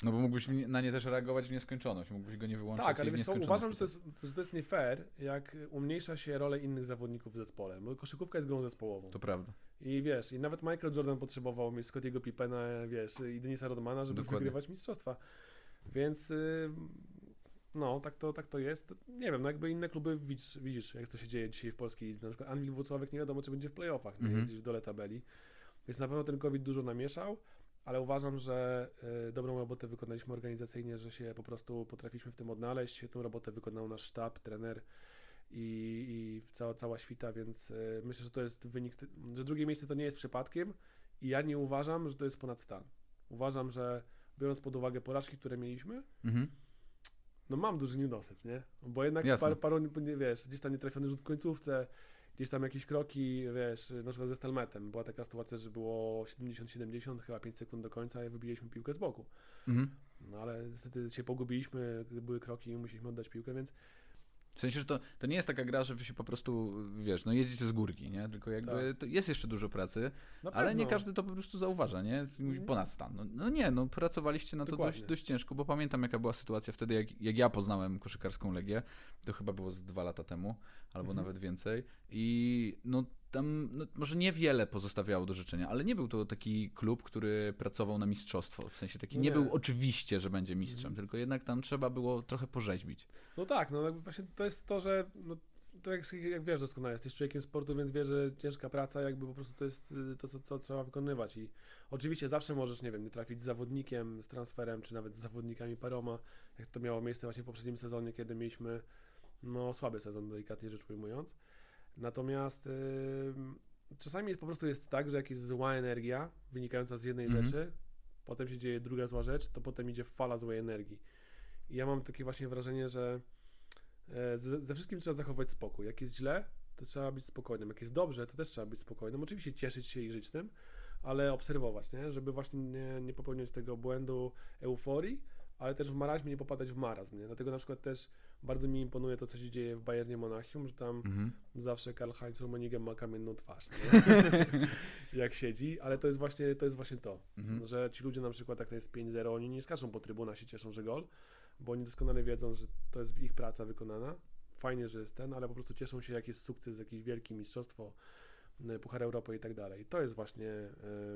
No bo mógłbyś na nie też reagować w nieskończoność, mógłbyś go nie wyłączyć tak, ale wiesz co, uważam, że to, jest, że to jest nie fair, jak umniejsza się rolę innych zawodników w zespole, bo koszykówka jest grą zespołową. To prawda. I wiesz, i nawet Michael Jordan potrzebował mieć Scottiego Pippena, wiesz, i Denisa Rodmana, żeby Dokładnie. wygrywać mistrzostwa. Więc y, no, tak to, tak to jest. Nie wiem, no jakby inne kluby widzisz, widzisz jak to się dzieje dzisiaj w polskiej. Na przykład Anwil Włocławek nie wiadomo, czy będzie w playoffach, nie Mhm. gdzieś w dole tabeli. Więc na pewno ten COVID dużo namieszał, ale uważam, że y, dobrą robotę wykonaliśmy organizacyjnie, że się po prostu potrafiliśmy w tym odnaleźć. Świetną robotę wykonał nasz sztab, trener i, i cała, cała świta, więc y, myślę, że to jest wynik, że drugie miejsce to nie jest przypadkiem i ja nie uważam, że to jest ponad stan. Uważam, że biorąc pod uwagę porażki, które mieliśmy, Mhm. no mam duży niedosyt, nie? Bo jednak par, paru, nie, wiesz, gdzieś tam nietrafiony rzut w końcówce, gdzieś tam jakieś kroki, wiesz, na przykład ze Stelmetem. Była taka sytuacja, że było 70-70, chyba 5 sekund do końca i wybiliśmy piłkę z boku. Mhm. No ale niestety się pogubiliśmy, gdy były kroki i musieliśmy oddać piłkę, więc W sensie, że to, to nie jest taka gra, że wy się po prostu, wiesz, no jedziecie z górki, nie? Tylko jakby to jest jeszcze dużo pracy, ale nie każdy to po prostu zauważa, nie? Mówi Mhm. ponad stan. No, no nie, no pracowaliście na to Dokładnie. dość, dość ciężko, bo pamiętam jaka była sytuacja wtedy, jak, jak ja poznałem koszykarską Legię, to chyba było z dwa lata temu, albo Mhm. nawet więcej i no tam no, może niewiele pozostawiało do życzenia, ale nie był to taki klub, który pracował na mistrzostwo, w sensie taki nie, nie. był oczywiście, że będzie mistrzem, Mhm. tylko jednak tam trzeba było trochę porzeźbić. No tak, no jakby właśnie to jest to, że no, to jak, jak wiesz doskonale, jesteś człowiekiem sportu, więc wiesz, że ciężka praca jakby po prostu to jest y, to, co, co trzeba wykonywać i oczywiście zawsze możesz, nie wiem, nie trafić z zawodnikiem, z transferem, czy nawet z zawodnikami paroma, jak to miało miejsce właśnie w poprzednim sezonie, kiedy mieliśmy no słaby sezon, delikatnie rzecz ujmując. Natomiast y, czasami po prostu jest tak, że jak jest zła energia wynikająca z jednej Mhm. rzeczy, potem się dzieje druga zła rzecz, to potem idzie fala złej energii. I ja mam takie właśnie wrażenie, że e, ze, ze wszystkim trzeba zachować spokój. Jak jest źle, to trzeba być spokojnym. Jak jest dobrze, to też trzeba być spokojnym. Oczywiście cieszyć się i żyć tym, ale obserwować, nie? żeby właśnie nie, nie popełniać tego błędu euforii, ale też w marazmie nie popadać w marazm, nie? Dlatego na przykład też bardzo mi imponuje to, co się dzieje w Bayernie Monachium, że tam Mhm. zawsze Karl-Heinz Rummenigge ma kamienną twarz, jak siedzi, ale to jest właśnie to, jest właśnie to Mhm. że ci ludzie na przykład, jak to jest 5-0, oni nie skaczą po trybunach, się cieszą, że gol, bo oni doskonale wiedzą, że to jest ich praca wykonana. Fajnie, że jest ten, ale po prostu cieszą się, jak jest sukces, jakieś wielkie mistrzostwo, Puchar Europy i tak dalej. To jest właśnie,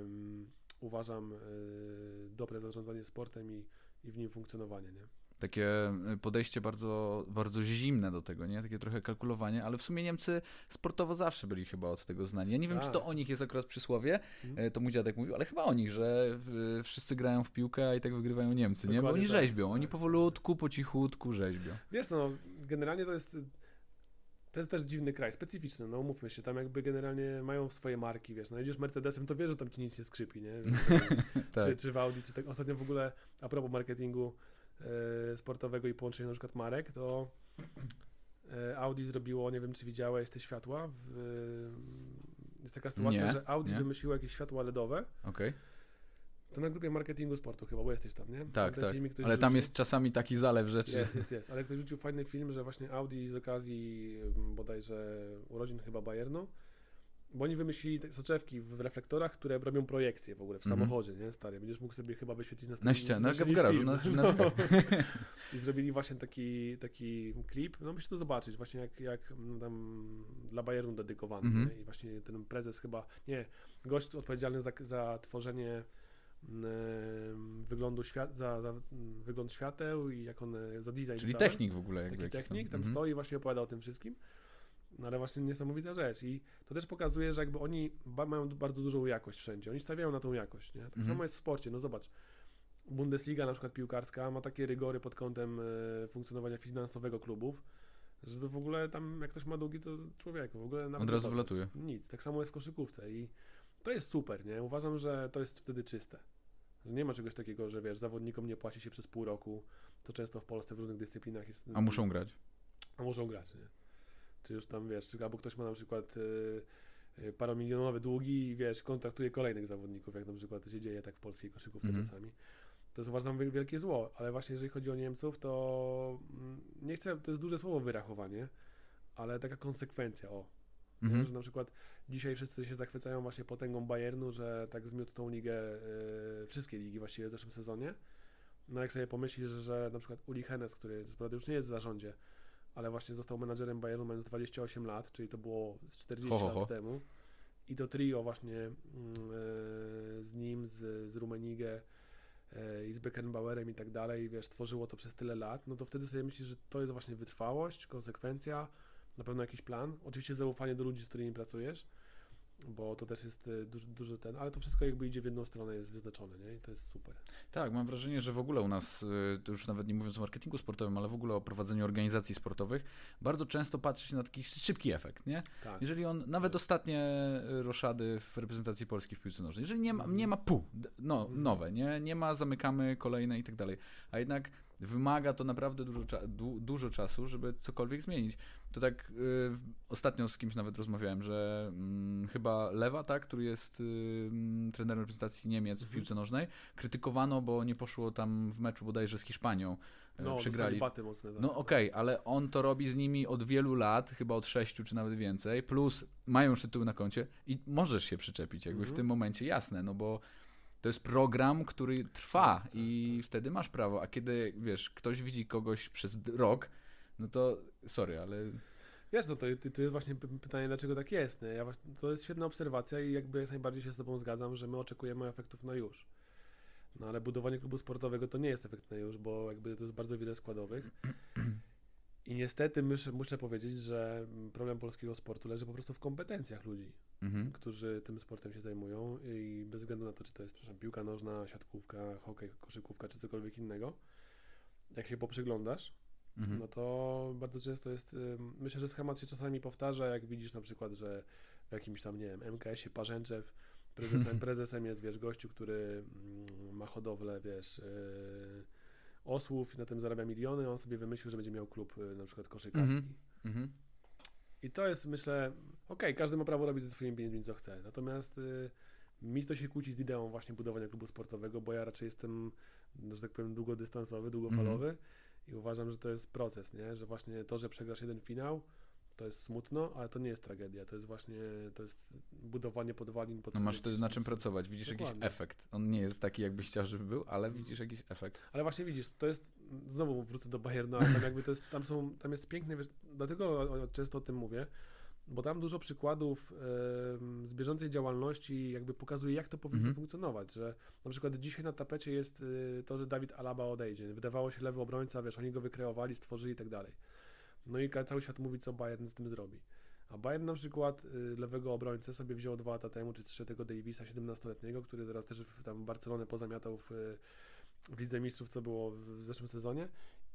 ym, uważam, y, dobre zarządzanie sportem i, i w nim funkcjonowanie, nie? Takie y, podejście bardzo, bardzo zimne do tego, nie? Takie trochę kalkulowanie, ale w sumie Niemcy sportowo zawsze byli chyba od tego znani. Ja nie wiem, czy to Tak. o nich jest akurat przysłowie, Mhm. e, to mój dziadek mówił, ale chyba o nich, że y, wszyscy grają w piłkę, i tak wygrywają Niemcy, nie? Bo Dokładnie oni tak, rzeźbią, oni tak. powolutku, po cichutku rzeźbią. Wiesz, no, generalnie to jest. To jest też dziwny kraj, specyficzny, no umówmy się, tam jakby generalnie mają swoje marki, wiesz, no jedziesz Mercedesem, to wiesz, że tam ci nic nie skrzypi, nie? Więc, Tak. czy, czy w Audi, czy tak. Ostatnio w ogóle, a propos marketingu sportowego i połączenia na przykład marek, to e, Audi zrobiło, nie wiem czy widziałeś te światła, w, e, jest taka sytuacja, Nie, że Audi nie. wymyśliło jakieś światła LEDowe, Okej, to na grupie marketingu sportu chyba, bo jesteś tam, nie? tak, tak. Ale tam wrzucił. jest czasami taki zalew rzeczy. Jest, jest, jest. Ale ktoś rzucił fajny film, że właśnie Audi z okazji m, bodajże urodzin chyba Bayernu, bo oni wymyślili te soczewki w reflektorach, które robią projekcje w ogóle w Mhm. samochodzie, nie? Stary, będziesz mógł sobie chyba wyświetlić na, Na ścianę, w garażu, na, na no. I zrobili właśnie taki, taki klip, no musisz to zobaczyć, właśnie jak, jak mm, tam dla Bayernu dedykowany. Mhm. Nie? I właśnie ten prezes chyba, nie, gość odpowiedzialny za, za tworzenie mm, wyglądu świat, za, za mm, wygląd świateł i jak one, za design Czyli cały. technik w ogóle. Taki technik, tam Mhm. stoi i właśnie opowiada o tym wszystkim. No ale właśnie niesamowita rzecz i to też pokazuje, że jakby oni ba- mają bardzo dużą jakość wszędzie. Oni stawiają na tą jakość, nie? Tak Mhm. samo jest w sporcie, no zobacz. Bundesliga na przykład piłkarska ma takie rygory pod kątem e, funkcjonowania finansowego klubów, że to w ogóle tam jak ktoś ma długi, to człowieku, w ogóle nawet Od razu wlatuje. Nic, tak samo jest w koszykówce i to jest super, nie? Uważam, że to jest wtedy czyste. Nie ma czegoś takiego, że wiesz, zawodnikom nie płaci się przez pół roku, to często w Polsce w różnych dyscyplinach jest... A muszą grać. A muszą grać, nie? Czy już tam, wiesz, albo ktoś ma na przykład y, y, paromilionowe długi i wiesz, kontraktuje kolejnych zawodników, jak na przykład to się dzieje tak w polskiej koszykówce Mhm. czasami. To jest uważam wiel- wielkie zło, ale właśnie jeżeli chodzi o Niemców, to mm, nie chcę, to jest duże słowo wyrachowanie, ale taka konsekwencja, o. Mhm. Że na przykład dzisiaj wszyscy się zachwycają właśnie potęgą Bayernu, że tak zmiótł tą ligę, y, wszystkie ligi właściwie w zeszłym sezonie. No jak sobie pomyślisz, że na przykład Uli Hennes, który już nie jest w zarządzie, ale właśnie został menadżerem Bayernu mając 28 lat, czyli to było z 40 Ho, ho, ho. lat temu. I to trio właśnie mm, e, z nim, z, z Rummenigge e, i z Beckenbauerem i tak dalej, wiesz, tworzyło to przez tyle lat, no to wtedy sobie myślisz, że to jest właśnie wytrwałość, konsekwencja, na pewno jakiś plan. Oczywiście zaufanie do ludzi, z którymi pracujesz, bo to też jest e, duży, duży ten, ale to wszystko jakby idzie w jedną stronę, jest wyznaczone, nie? I to jest super. Tak, mam wrażenie, że w ogóle u nas, y, to już nawet nie mówiąc o marketingu sportowym, ale w ogóle o prowadzeniu organizacji sportowych, bardzo często patrzy się na taki szybki efekt, nie? Tak. Jeżeli on, nawet ostatnie y, roszady w reprezentacji Polski w piłce nożnej, jeżeli nie ma, nie ma d- no, Mhm. nowe, nie? Nie ma, zamykamy kolejne i tak dalej, a jednak wymaga to naprawdę dużo, du, dużo czasu, żeby cokolwiek zmienić. To tak y, ostatnio z kimś nawet rozmawiałem, że mm, chyba Lewa, tak, który jest y, mm, trenerem reprezentacji Niemiec w Mhm. piłce nożnej, krytykowano, bo nie poszło tam w meczu bodajże z Hiszpanią. y, No, przegrali. mocne. tak. No okej, ale on to robi z nimi od wielu lat, chyba od sześciu czy nawet więcej, plus mają już tytuły na koncie i możesz się przyczepić jakby w Mhm. tym momencie, jasne, no bo to jest program, który trwa Tak, tak, i wtedy masz prawo, a kiedy, wiesz, ktoś widzi kogoś przez rok, no to sorry, ale Wiesz, no to, to jest właśnie py- pytanie, dlaczego tak jest. Nie? Ja właśnie, to jest świetna obserwacja i jakby jak najbardziej się z Tobą zgadzam, że my oczekujemy efektów na już. No ale budowanie klubu sportowego to nie jest efekt na już, bo jakby to jest bardzo wiele składowych. I niestety muszę, muszę powiedzieć, że problem polskiego sportu leży po prostu w kompetencjach ludzi, mhm. którzy tym sportem się zajmują i bez względu na to, czy to jest przepraszam, piłka nożna, siatkówka, hokej, koszykówka, czy cokolwiek innego, jak się poprzyglądasz, Mhm. no to bardzo często jest, myślę, że schemat się czasami powtarza, jak widzisz na przykład, że w jakimś tam, nie wiem, MKS-ie Parzęczew prezesem, prezesem jest, wiesz, gościu, który mm, ma hodowlę, wiesz, yy, osłów i na tym zarabia miliony, on sobie wymyślił, że będzie miał klub yy, na przykład koszykarski. Mhm. I to jest, myślę, okej, każdy ma prawo robić ze swoimi pieniędzmi, co chce, natomiast y, mi to się kłóci z ideą właśnie budowania klubu sportowego, bo ja raczej jestem że tak powiem, długodystansowy, długofalowy i uważam, że to jest proces, nie? Że właśnie to, że przegrasz jeden finał, to jest smutno, ale to nie jest tragedia. To jest właśnie, to jest budowanie podwalin. Pod No masz wtedy jakiś- na czym pracować, widzisz jakiś Dokładnie. efekt. On nie jest taki, jakbyś chciał, żeby był, ale widzisz jakiś efekt. Ale właśnie widzisz, to jest, znowu wrócę do Bayernu, ale tam jakby to jest, tam są, tam jest piękne, wiesz, dlatego często o tym mówię, bo tam dużo przykładów em, z bieżącej działalności jakby pokazuje, jak to powinno Mhm. funkcjonować, że na przykład dzisiaj na tapecie jest y, to, że Dawid Alaba odejdzie. Wydawało się lewy obrońca, wiesz, oni go wykreowali, stworzyli i tak dalej. No i cały świat mówi, co Bayern z tym zrobi. A Bayern na przykład y, lewego obrońcę sobie wziął dwa lata temu, czy trzy tego Davisa, 17-letniego, który teraz też w, tam Barcelonę pozamiatał w, y, w Lidze Mistrzów, co było w, zeszłym sezonie.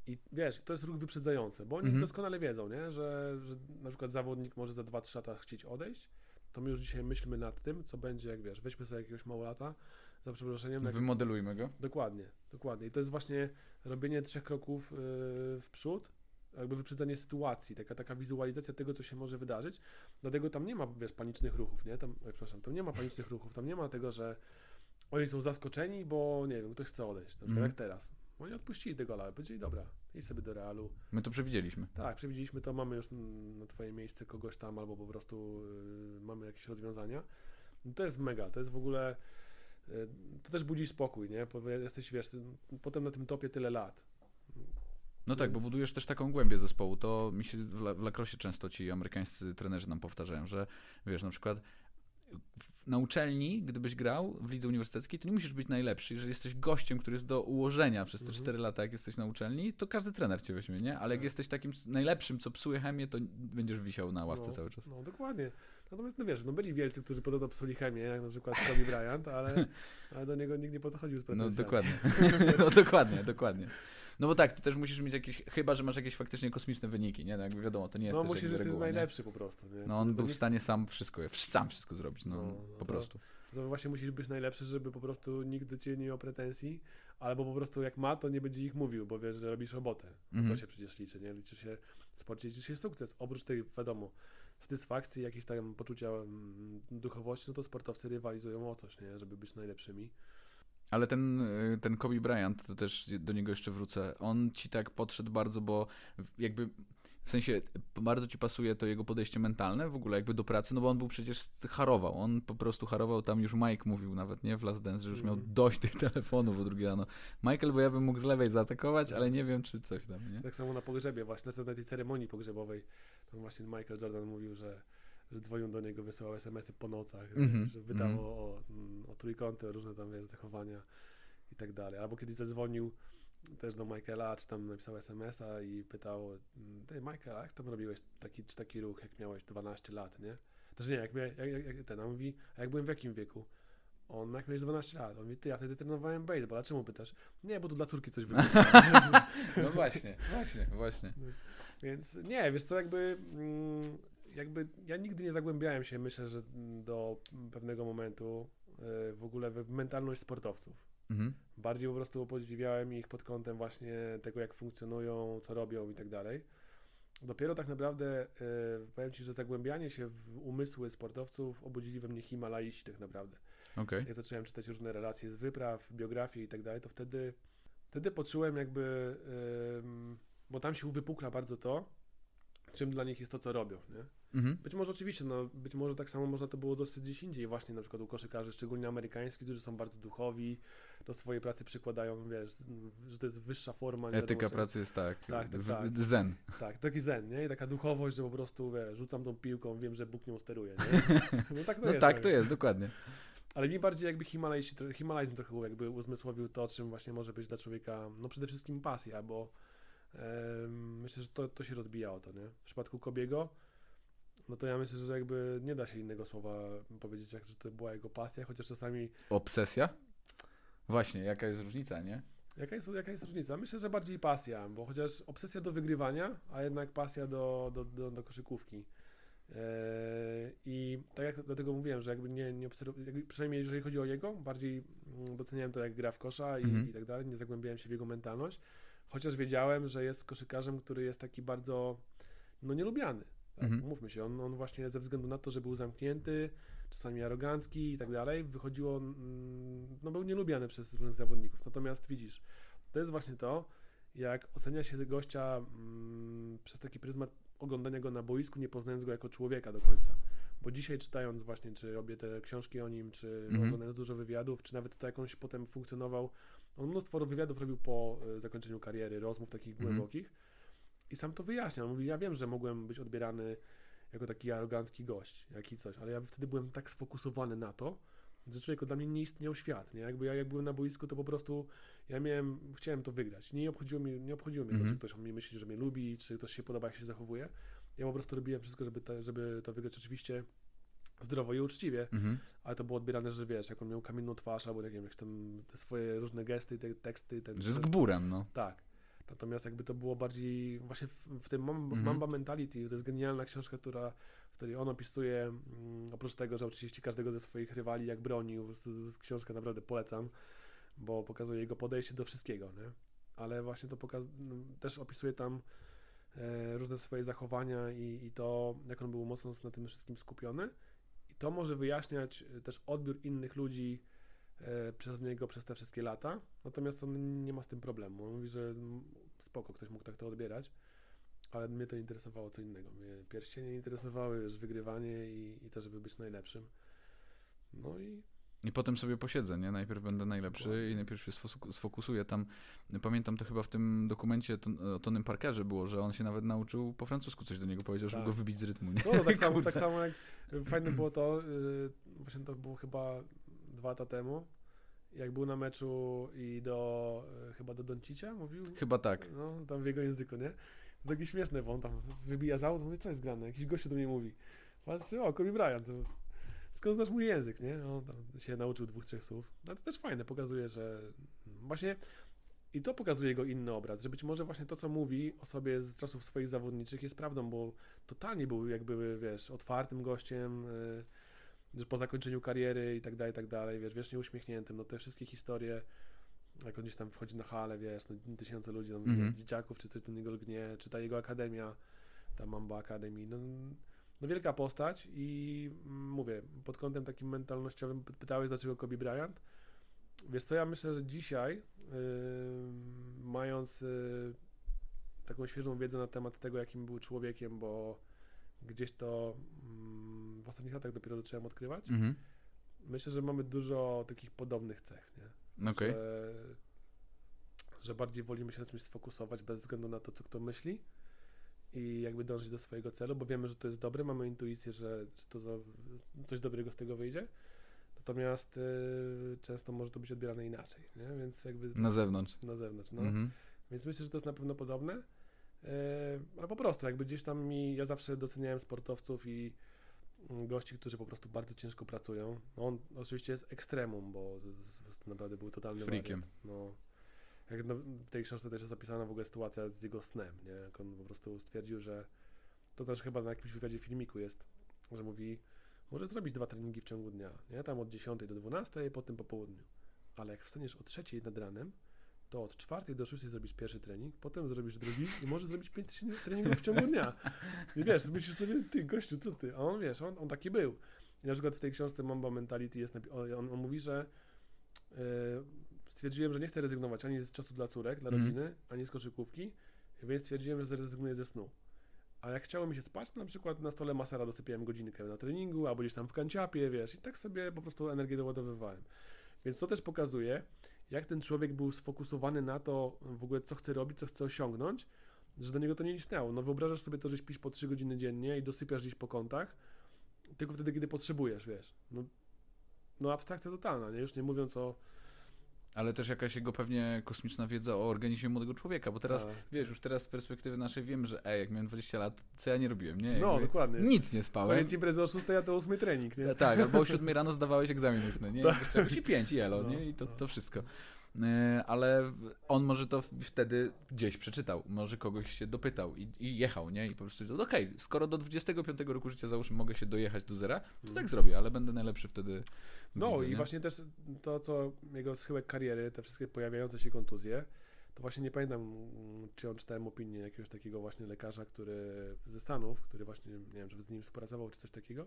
I wiesz, to jest ruch wyprzedzający, bo oni Mhm. doskonale wiedzą, nie? Że, że na przykład zawodnik może za 2-3 lata chcieć odejść, to my już dzisiaj myślmy nad tym, co będzie, jak wiesz, weźmy sobie jakiegoś małolata, za przeproszeniem, jak Wymodelujmy go. Dokładnie, dokładnie. I to jest właśnie robienie trzech kroków yy, w przód, jakby wyprzedzenie sytuacji, taka, taka wizualizacja tego, co się może wydarzyć. Dlatego tam nie ma, wiesz, panicznych ruchów, nie? Tam, oj, przepraszam, tam nie ma panicznych ruchów, tam nie ma tego, że oni są zaskoczeni, bo nie wiem, ktoś chce odejść, na przykład Mhm. jak teraz. Oni odpuścili tego, ale powiedzieli, dobra, idź sobie do Realu. My to przewidzieliśmy. Tak, przewidzieliśmy to, mamy już mm, na twoje miejsce kogoś tam, albo po prostu y, mamy jakieś rozwiązania. No to jest mega, to jest w ogóle, y, to też budzi spokój, nie? Bo jesteś, wiesz, potem na tym topie tyle lat. No tak, bo budujesz też taką głębię zespołu. To mi się w, la- w lacrosie często ci amerykańscy trenerzy nam powtarzają, że wiesz, na przykład w- na uczelni, gdybyś grał w lidze uniwersyteckiej, to nie musisz być najlepszy. Jeżeli jesteś gościem, który jest do ułożenia przez te Mhm. 4 lata, jak jesteś na uczelni, to każdy trener cię weźmie, nie? Ale jak Tak. jesteś takim najlepszym, co psuje chemię, to będziesz wisiał na ławce no, cały czas. No, dokładnie. Natomiast, no wiesz, no byli wielcy, którzy podobno psuli chemię, jak na przykład Kobe Bryant, ale, ale do niego nikt nie podchodził z No pretensjami. dokładnie. no dokładnie, dokładnie. No bo tak, ty też musisz mieć jakieś, chyba, że masz jakieś faktycznie kosmiczne wyniki, nie? No jakby wiadomo, to nie jest No musisz, nie? najlepszy po prostu, nie? No on To był w nie- stanie sam wszystko, sam wszystko zrobić, no, No, no po to- prostu. To właśnie musisz być najlepszy, żeby po prostu nikt do ciebie nie miał pretensji, albo po prostu jak ma, to nie będzie ich mówił, bo wiesz, że robisz robotę. Mhm. To się przecież liczy, nie? Liczy się w sporcie, liczy się sukces. Oprócz tej, wiadomo, satysfakcji, jakiejś tam poczucia mm, duchowości, no to sportowcy rywalizują o coś, nie? Żeby być najlepszymi. Ale ten, y, ten Kobe Bryant, to też do niego jeszcze wrócę, on ci tak podszedł bardzo, bo jakby w sensie bardzo ci pasuje to jego podejście mentalne w ogóle jakby do pracy, no bo on był przecież harował, on po prostu harował, tam już Mike mówił nawet, nie, w Last Dance, że już miał Mhm. dość tych telefonów o drugiej rano. Michael, bo ja bym mógł z lewej zaatakować, ale nie wiem, czy coś tam, nie? Tak samo na pogrzebie właśnie, znaczy na tej ceremonii pogrzebowej, tam właśnie Michael Jordan mówił, że, że dzwonią do niego, wysyłał smsy po nocach, Mhm, że pytał o, o, mm, o trójkąty, różne tam, wiesz, zachowania i tak dalej. Albo kiedyś zadzwonił też do Michaela, czy tam napisał smsa i pytał, mm, ty Michael, jak tam robiłeś taki, czy taki ruch, jak miałeś 12 lat, nie? Też nie, jak, mia, jak, jak, ten, on mówi, a jak byłem w jakim wieku? On, jak miałeś 12 lat, on mówi, ty, ja wtedy trenowałem baseball, a czemu pytasz? Nie, bo tu dla córki coś wymyśliłem. No właśnie, właśnie, właśnie. Więc nie, wiesz co, jakby, mm, jakby ja nigdy nie zagłębiałem się, myślę, że do pewnego momentu y, w ogóle w mentalność sportowców. Mhm. Bardziej po prostu podziwiałem ich pod kątem właśnie tego, jak funkcjonują, co robią i tak dalej. Dopiero tak naprawdę y, powiem Ci, że zagłębianie się w umysły sportowców obudzili we mnie Himalaiści tak naprawdę. Okej. Jak zacząłem czytać różne relacje z wypraw, biografie i tak dalej, to wtedy, wtedy poczułem jakby, bo tam się uwypukla bardzo to, czym dla nich jest to, co robią, nie? Mhm. Być może oczywiście, no, być może tak samo można to było dosyć gdzieś indziej, właśnie na przykład u koszykarzy, szczególnie amerykańskich, którzy są bardzo duchowi, do swojej pracy przykładają, wiesz, że to jest wyższa forma. nie Etyka wiadomo pracy jest tak, Tak, tak, tak. zen. Tak, taki zen, nie? I taka duchowość, że po prostu, wiesz, rzucam tą piłką, wiem, że Bóg nią steruje, nie? No tak to No jest. tak, to jest, dokładnie. Ale mi bardziej jakby Himalajści, tro- Himalajzm trochę jakby uzmysłowił to, czym właśnie może być dla człowieka, no przede wszystkim pasja, bo myślę, że to, to się rozbija o to, nie? W przypadku Kobiego, no to ja myślę, że jakby nie da się innego słowa powiedzieć, jak że to była jego pasja, chociaż czasami, Obsesja? Właśnie, jaka jest różnica, nie? jaka jest, jaka jest różnica? Myślę, że bardziej pasja, bo chociaż obsesja do wygrywania, a jednak pasja do, do, do, do koszykówki. I tak jak dlatego mówiłem, że jakby nie, nie obserw- jakby przynajmniej jeżeli chodzi o jego, bardziej mm, doceniałem to, jak gra w kosza i, Mhm. i tak dalej, nie zagłębiałem się w jego mentalność, chociaż wiedziałem, że jest koszykarzem, który jest taki bardzo, no nielubiany. Tak? Mhm. Mówmy się, on, on właśnie ze względu na to, że był zamknięty, czasami arogancki i tak dalej, wychodziło, mm, no był nielubiany przez różnych zawodników. Natomiast widzisz, to jest właśnie to, jak ocenia się gościa mm, przez taki pryzmat oglądania go na boisku, nie poznając go jako człowieka do końca. Bo dzisiaj czytając właśnie, czy obie te książki o nim, czy Mhm. oglądając dużo wywiadów, czy nawet to, jak on się potem funkcjonował, on mnóstwo wywiadów robił po e, zakończeniu kariery, rozmów takich Mhm. głębokich i sam to wyjaśniał. Mówi, ja wiem, że mogłem być odbierany jako taki arogancki gość, jaki coś, ale ja wtedy byłem tak sfokusowany na to, że człowieku, dla mnie nie istniał świat, nie? Jakby ja jak byłem na boisku, to po prostu ja miałem, chciałem to wygrać. Nie obchodziło mnie, nie obchodziło mnie to, Mhm. czy ktoś o mnie myśli, że mnie lubi, czy ktoś się podoba, jak się zachowuje. Ja po prostu robiłem wszystko, żeby to, żeby to wygrać oczywiście zdrowo i uczciwie, Mhm. ale to było odbierane, że wiesz, jak on miał kamienną twarz, albo nie wiem, jak tam te swoje różne gesty, te teksty, te, Że z gburem, no. tak. Natomiast jakby to było bardziej właśnie w, w tym Mamba, Mhm. Mamba Mentality, to jest genialna książka, która, w której on opisuje, mm, oprócz tego, że oczywiście każdego ze swoich rywali jak bronił, z, z książkę naprawdę polecam, bo pokazuje jego podejście do wszystkiego, nie? Ale właśnie to pokaz no, też opisuje tam e, różne swoje zachowania i, i to, jak on był mocno na tym wszystkim skupiony. I to może wyjaśniać e, też odbiór innych ludzi e, przez niego przez te wszystkie lata. Natomiast on nie ma z tym problemu. On mówi, że spoko, ktoś mógł tak to odbierać, ale mnie to interesowało co innego. Mnie pierścienie interesowały, już wygrywanie i, i to, żeby być najlepszym. No i I potem sobie posiedzę, nie? Najpierw będę najlepszy i najpierw się sfoku- sfokusuję tam. Pamiętam to chyba w tym dokumencie o Tonym Parkerze było, że on się nawet nauczył po francusku coś do niego powiedział, żeby Tak. go wybić z rytmu, nie? No, no tak, samo, tak samo jak fajne było to, y, właśnie to było chyba dwa lata temu, jak był na meczu i do, y, chyba do Doncicia mówił, Chyba tak. no tam w jego języku, nie? To takie śmieszne, bo on tam wybija z auto, mówi, co jest grane, jakiś gościu do mnie mówi, patrzy, o, Kobe Bryant, to skąd znasz mój język, nie? On tam się nauczył dwóch, trzech słów, no to też fajne, pokazuje, że właśnie i to pokazuje jego inny obraz, że być może właśnie to, co mówi o sobie z czasów swoich zawodniczych jest prawdą, bo totalnie był jakby, wiesz, otwartym gościem, y, że po zakończeniu kariery i tak dalej, i tak dalej, wiesz, wiecznie uśmiechniętym, no te wszystkie historie, jak on gdzieś tam wchodzi na halę, wiesz, no, tysiące ludzi, tam, Mhm. dzieciaków, czy coś do niego lgnie, czy ta jego akademia, ta Mamba Academy, no, no wielka postać i mm, mówię, pod kątem takim mentalnościowym py- pytałeś, dlaczego Kobe Bryant, Wiesz co, ja myślę, że dzisiaj, yy, mając yy, taką świeżą wiedzę na temat tego, jakim był człowiekiem, bo gdzieś to mm, w ostatnich latach dopiero zacząłem odkrywać, Mhm. myślę, że mamy dużo takich podobnych cech, nie? Okej. Że, że bardziej wolimy się na czymś sfokusować bez względu na to, co kto myśli i jakby dążyć do swojego celu, bo wiemy, że to jest dobre, mamy intuicję, że, że to za, coś dobrego z tego wyjdzie. Natomiast y, często może to być odbierane inaczej, nie? Więc jakby Na zewnątrz. na zewnątrz, no. Mhm. Więc myślę, że to jest na pewno podobne. E, ale po prostu, jakby gdzieś tam mi, ja zawsze doceniałem sportowców i mm, gości, którzy po prostu bardzo ciężko pracują. No on oczywiście jest ekstremum, bo to, naprawdę był totalny Freakiem. No, jak no, w tej książce też jest opisana w ogóle sytuacja z jego snem, nie? Jak on po prostu stwierdził, że to też chyba na jakimś wywiadzie filmiku jest, że mówi, może zrobić dwa treningi w ciągu dnia, nie? Tam od 10 do 12, potem po południu. Ale jak wstaniesz o 3 nad ranem, to od 4 do 6 zrobisz pierwszy trening, potem zrobisz drugi i możesz zrobić 5 treningów w ciągu dnia. I wiesz, myślisz sobie, ty gościu, co ty? A on, wiesz, on, on taki był. I na przykład w tej książce Mamba Mentality jest, on, on mówi, że e, stwierdziłem, że nie chcę rezygnować ani z czasu dla córek, dla Mhm. rodziny, ani z koszykówki, więc stwierdziłem, że zrezygnuję ze snu. A jak chciało mi się spać, to na przykład na stole masera dosypiałem godzinkę na treningu, albo gdzieś tam w kanciapie, wiesz, i tak sobie po prostu energię doładowywałem. Więc to też pokazuje, jak ten człowiek był sfokusowany na to w ogóle, co chce robić, co chce osiągnąć, że do niego to nie istniało. No wyobrażasz sobie to, że śpisz po 3 godziny dziennie i dosypiasz gdzieś po kątach, tylko wtedy, kiedy potrzebujesz, wiesz. No, no abstrakcja totalna, nie? Już nie mówiąc o... Ale też jakaś jego pewnie kosmiczna wiedza o organizmie młodego człowieka, bo teraz, Tak. wiesz, już teraz z perspektywy naszej wiem, że ej, jak miałem 20 lat, co ja nie robiłem, nie? No, Jakby dokładnie. Nic nie spałem. Koniec imprezy o 6, a to 8 trening, nie? Tak, albo o 7 rano zdawałeś egzamin ustny, nie? Tak. I 5 i elo, No, nie? I to, no. to wszystko. E, Ale on może to wtedy gdzieś przeczytał, może kogoś się dopytał i, i jechał, nie? I po prostu, no okej, skoro do 25 roku życia załóżmy mogę się dojechać do zera, to Mm. tak zrobię, ale będę najlepszy wtedy. No lidze, i nie? właśnie też to, co jego schyłek kariery, te wszystkie pojawiające się kontuzje, to właśnie nie pamiętam, czy on czytałem opinię jakiegoś takiego właśnie lekarza, który ze Stanów, który właśnie, nie wiem, żeby z nim współpracował, czy coś takiego,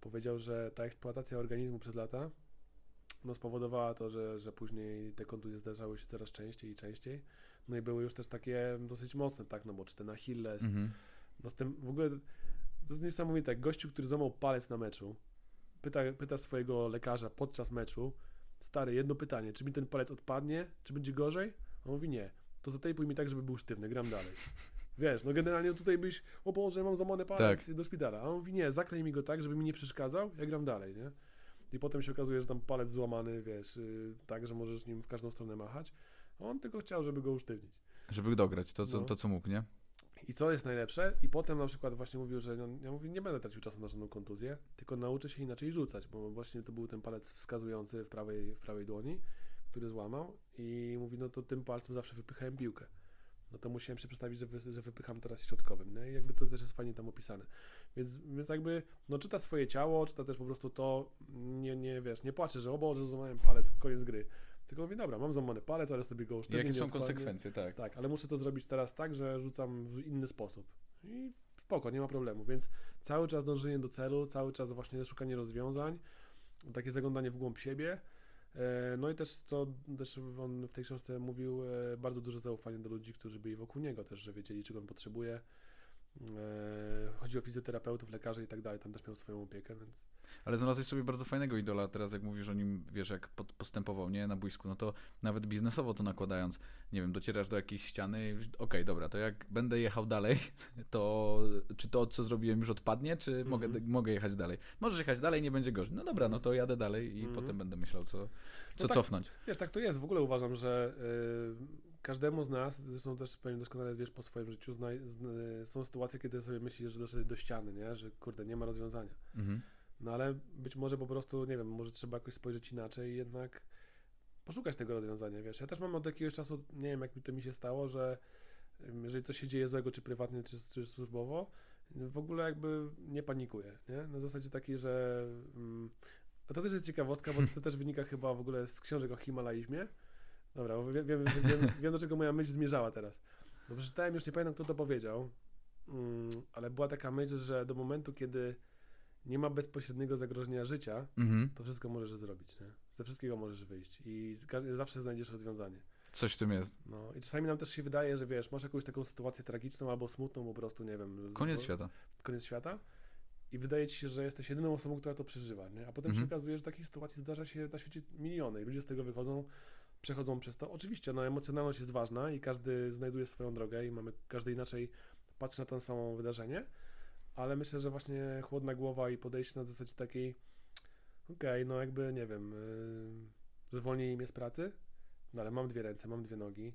Powiedział, że ta eksploatacja organizmu przez lata no, spowodowała to, że, że później te kontuzje zdarzały się coraz częściej i częściej. No i były już też takie dosyć mocne, tak, no bo czy ten Achilles, Mhm. no z tym w ogóle to jest niesamowite. Gościu, który złamał palec na meczu, pyta, pyta swojego lekarza podczas meczu, stary, jedno pytanie, czy mi ten palec odpadnie, czy będzie gorzej? On mówi nie. To zatejpuj mi tak, żeby był sztywny, gram dalej. Wiesz, no generalnie tutaj byś, o Boże, mam złamany palec do szpitala. A on mówi nie, zaklej mi go tak, żeby mi nie przeszkadzał, ja gram dalej, nie? I potem się okazuje, że tam palec złamany, wiesz, yy, tak, że możesz nim w każdą stronę machać. A on tylko chciał, żeby go usztywnić. Żeby dograć to co, No. to, co mógł, nie? I co jest najlepsze? I potem na przykład właśnie mówił, że no, ja mówię, nie będę tracił czasu na żadną kontuzję, tylko nauczę się inaczej rzucać, bo właśnie to był ten palec wskazujący w prawej, w prawej dłoni, który złamał i mówi, no to tym palcem zawsze wypychałem piłkę. No to musiałem się przedstawić, że, wy, że wypycham teraz środkowym, nie? I jakby to też jest fajnie tam opisane. Więc, więc jakby, no czyta swoje ciało, czyta też po prostu to, nie, nie wiesz, nie płacze, że o Boże, złamałem palec, koniec gry. Tylko mówi, dobra, mam złamany palec, ale sobie go usztywnię. jakie są konsekwencje, tak. Tak, ale muszę to zrobić teraz tak, że rzucam w inny sposób. I spoko, nie ma problemu. Więc cały czas dążenie do celu, cały czas właśnie szukanie rozwiązań, takie zaglądanie w głąb siebie. E, No i też, co też on w tej książce mówił, e, bardzo duże zaufanie do ludzi, którzy byli wokół niego też, że wiedzieli, czego on potrzebuje. E, Chodzi o fizjoterapeutów, lekarzy i tak dalej, tam też miał swoją opiekę, więc Ale znalazłeś sobie bardzo fajnego idola, teraz jak mówisz o nim, wiesz, jak postępował, nie, na boisku, no to nawet biznesowo to nakładając, nie wiem, docierasz do jakiejś ściany okej, dobra, to jak będę jechał dalej, to czy to, co zrobiłem już odpadnie, czy mogę, Mhm. mogę jechać dalej? Możesz jechać dalej, nie będzie gorzej. No dobra, no to jadę dalej i Mhm. potem będę myślał, co, co tak. cofnąć. Wiesz, tak to jest. W ogóle uważam, że y, każdemu z nas, zresztą też pewnie doskonale wiesz po swoim życiu, zna, zna, są sytuacje, kiedy sobie myślisz, że doszedłeś do ściany, nie? że kurde, nie ma rozwiązania. Mhm. No ale być może po prostu, nie wiem, może trzeba jakoś spojrzeć inaczej i jednak poszukać tego rozwiązania, wiesz. Ja też mam od jakiegoś czasu, nie wiem jak mi to mi się stało, że jeżeli coś się dzieje złego, czy prywatnie, czy, czy służbowo, w ogóle jakby nie panikuję, nie? Na zasadzie takiej, że... Mm, a to też jest ciekawostka, bo to też wynika chyba w ogóle z książek o Himalajzmie. Dobra, bo wiem, wiem, wiem, wiem do czego moja myśl zmierzała teraz. No przeczytałem, już nie pamiętam kto to powiedział, mm, ale była taka myśl, że do momentu, kiedy nie ma bezpośredniego zagrożenia życia, Mhm. to wszystko możesz zrobić, nie? Ze wszystkiego możesz wyjść i zawsze znajdziesz rozwiązanie. Coś w tym jest. No i czasami nam też się wydaje, że wiesz, masz jakąś taką sytuację tragiczną albo smutną po prostu, nie wiem. Koniec z- świata. Koniec świata i wydaje ci się, że jesteś jedyną osobą, która to przeżywa, nie? A potem Mhm. się okazuje, że takich sytuacji zdarza się na świecie miliony i ludzie z tego wychodzą, przechodzą przez to. Oczywiście, no emocjonalność jest ważna i każdy znajduje swoją drogę i mamy, każdy inaczej patrzy na to samo wydarzenie, ale myślę, że właśnie chłodna głowa i podejście na zasadzie takiej okej, no jakby, nie wiem, yy, zwolnij mnie z pracy, no ale mam dwie ręce, mam dwie nogi,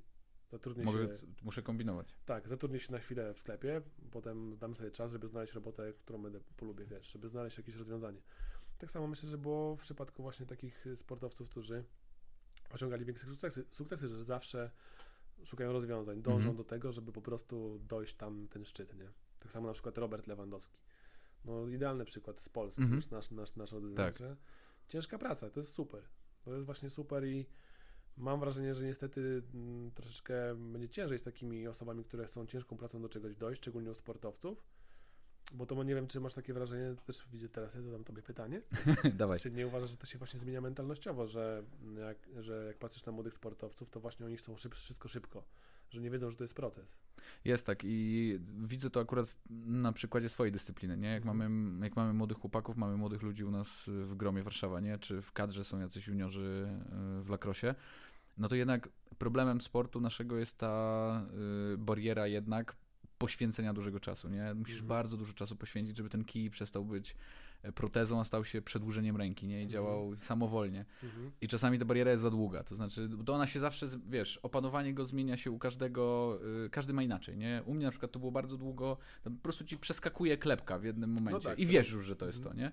zatrudnię Mogę, się... muszę kombinować. Tak, zatrudnię się na chwilę w sklepie, potem dam sobie czas, żeby znaleźć robotę, którą będę polubię, wiesz, żeby znaleźć jakieś rozwiązanie. Tak samo myślę, że było w przypadku właśnie takich sportowców, którzy osiągali większe sukcesy, sukcesy że zawsze szukają rozwiązań, dążą Mhm. do tego, żeby po prostu dojść tam ten szczyt, nie? Tak samo na przykład Robert Lewandowski. No idealny przykład z Polski, Mhm. już nasz, nasz, nasz Tak. ciężka praca, to jest super. To jest właśnie super i mam wrażenie, że niestety mm, troszeczkę będzie ciężej z takimi osobami, które chcą ciężką pracą do czegoś dojść, szczególnie u sportowców. Bo to nie wiem, czy masz takie wrażenie, też widzę teraz, ja zadam tobie pytanie. Dawaj. Czy nie uważasz, że to się właśnie zmienia mentalnościowo, że jak, że jak patrzysz na młodych sportowców, to właśnie oni chcą szyb, wszystko szybko, że nie wiedzą, że to jest proces. Jest tak i widzę to akurat na przykładzie swojej dyscypliny, nie? Jak Mhm. mamy, jak mamy młodych chłopaków, mamy młodych ludzi u nas w gromie Warszawa, nie? Czy w kadrze są jacyś juniorzy y, w lakrosie, no to jednak problemem sportu naszego jest ta y, bariera jednak poświęcenia dużego czasu, nie? Musisz Mhm. bardzo dużo czasu poświęcić, żeby ten kij przestał być e, protezą, a stał się przedłużeniem ręki, nie? I Mhm. działał samowolnie. Mhm. I czasami ta bariera jest za długa, to znaczy, to ona się zawsze, wiesz, opanowanie go zmienia się u każdego, y, każdy ma inaczej, nie? U mnie na przykład to było bardzo długo, po prostu ci przeskakuje klepka w jednym momencie tak, i to- wiesz już, że to jest to, nie?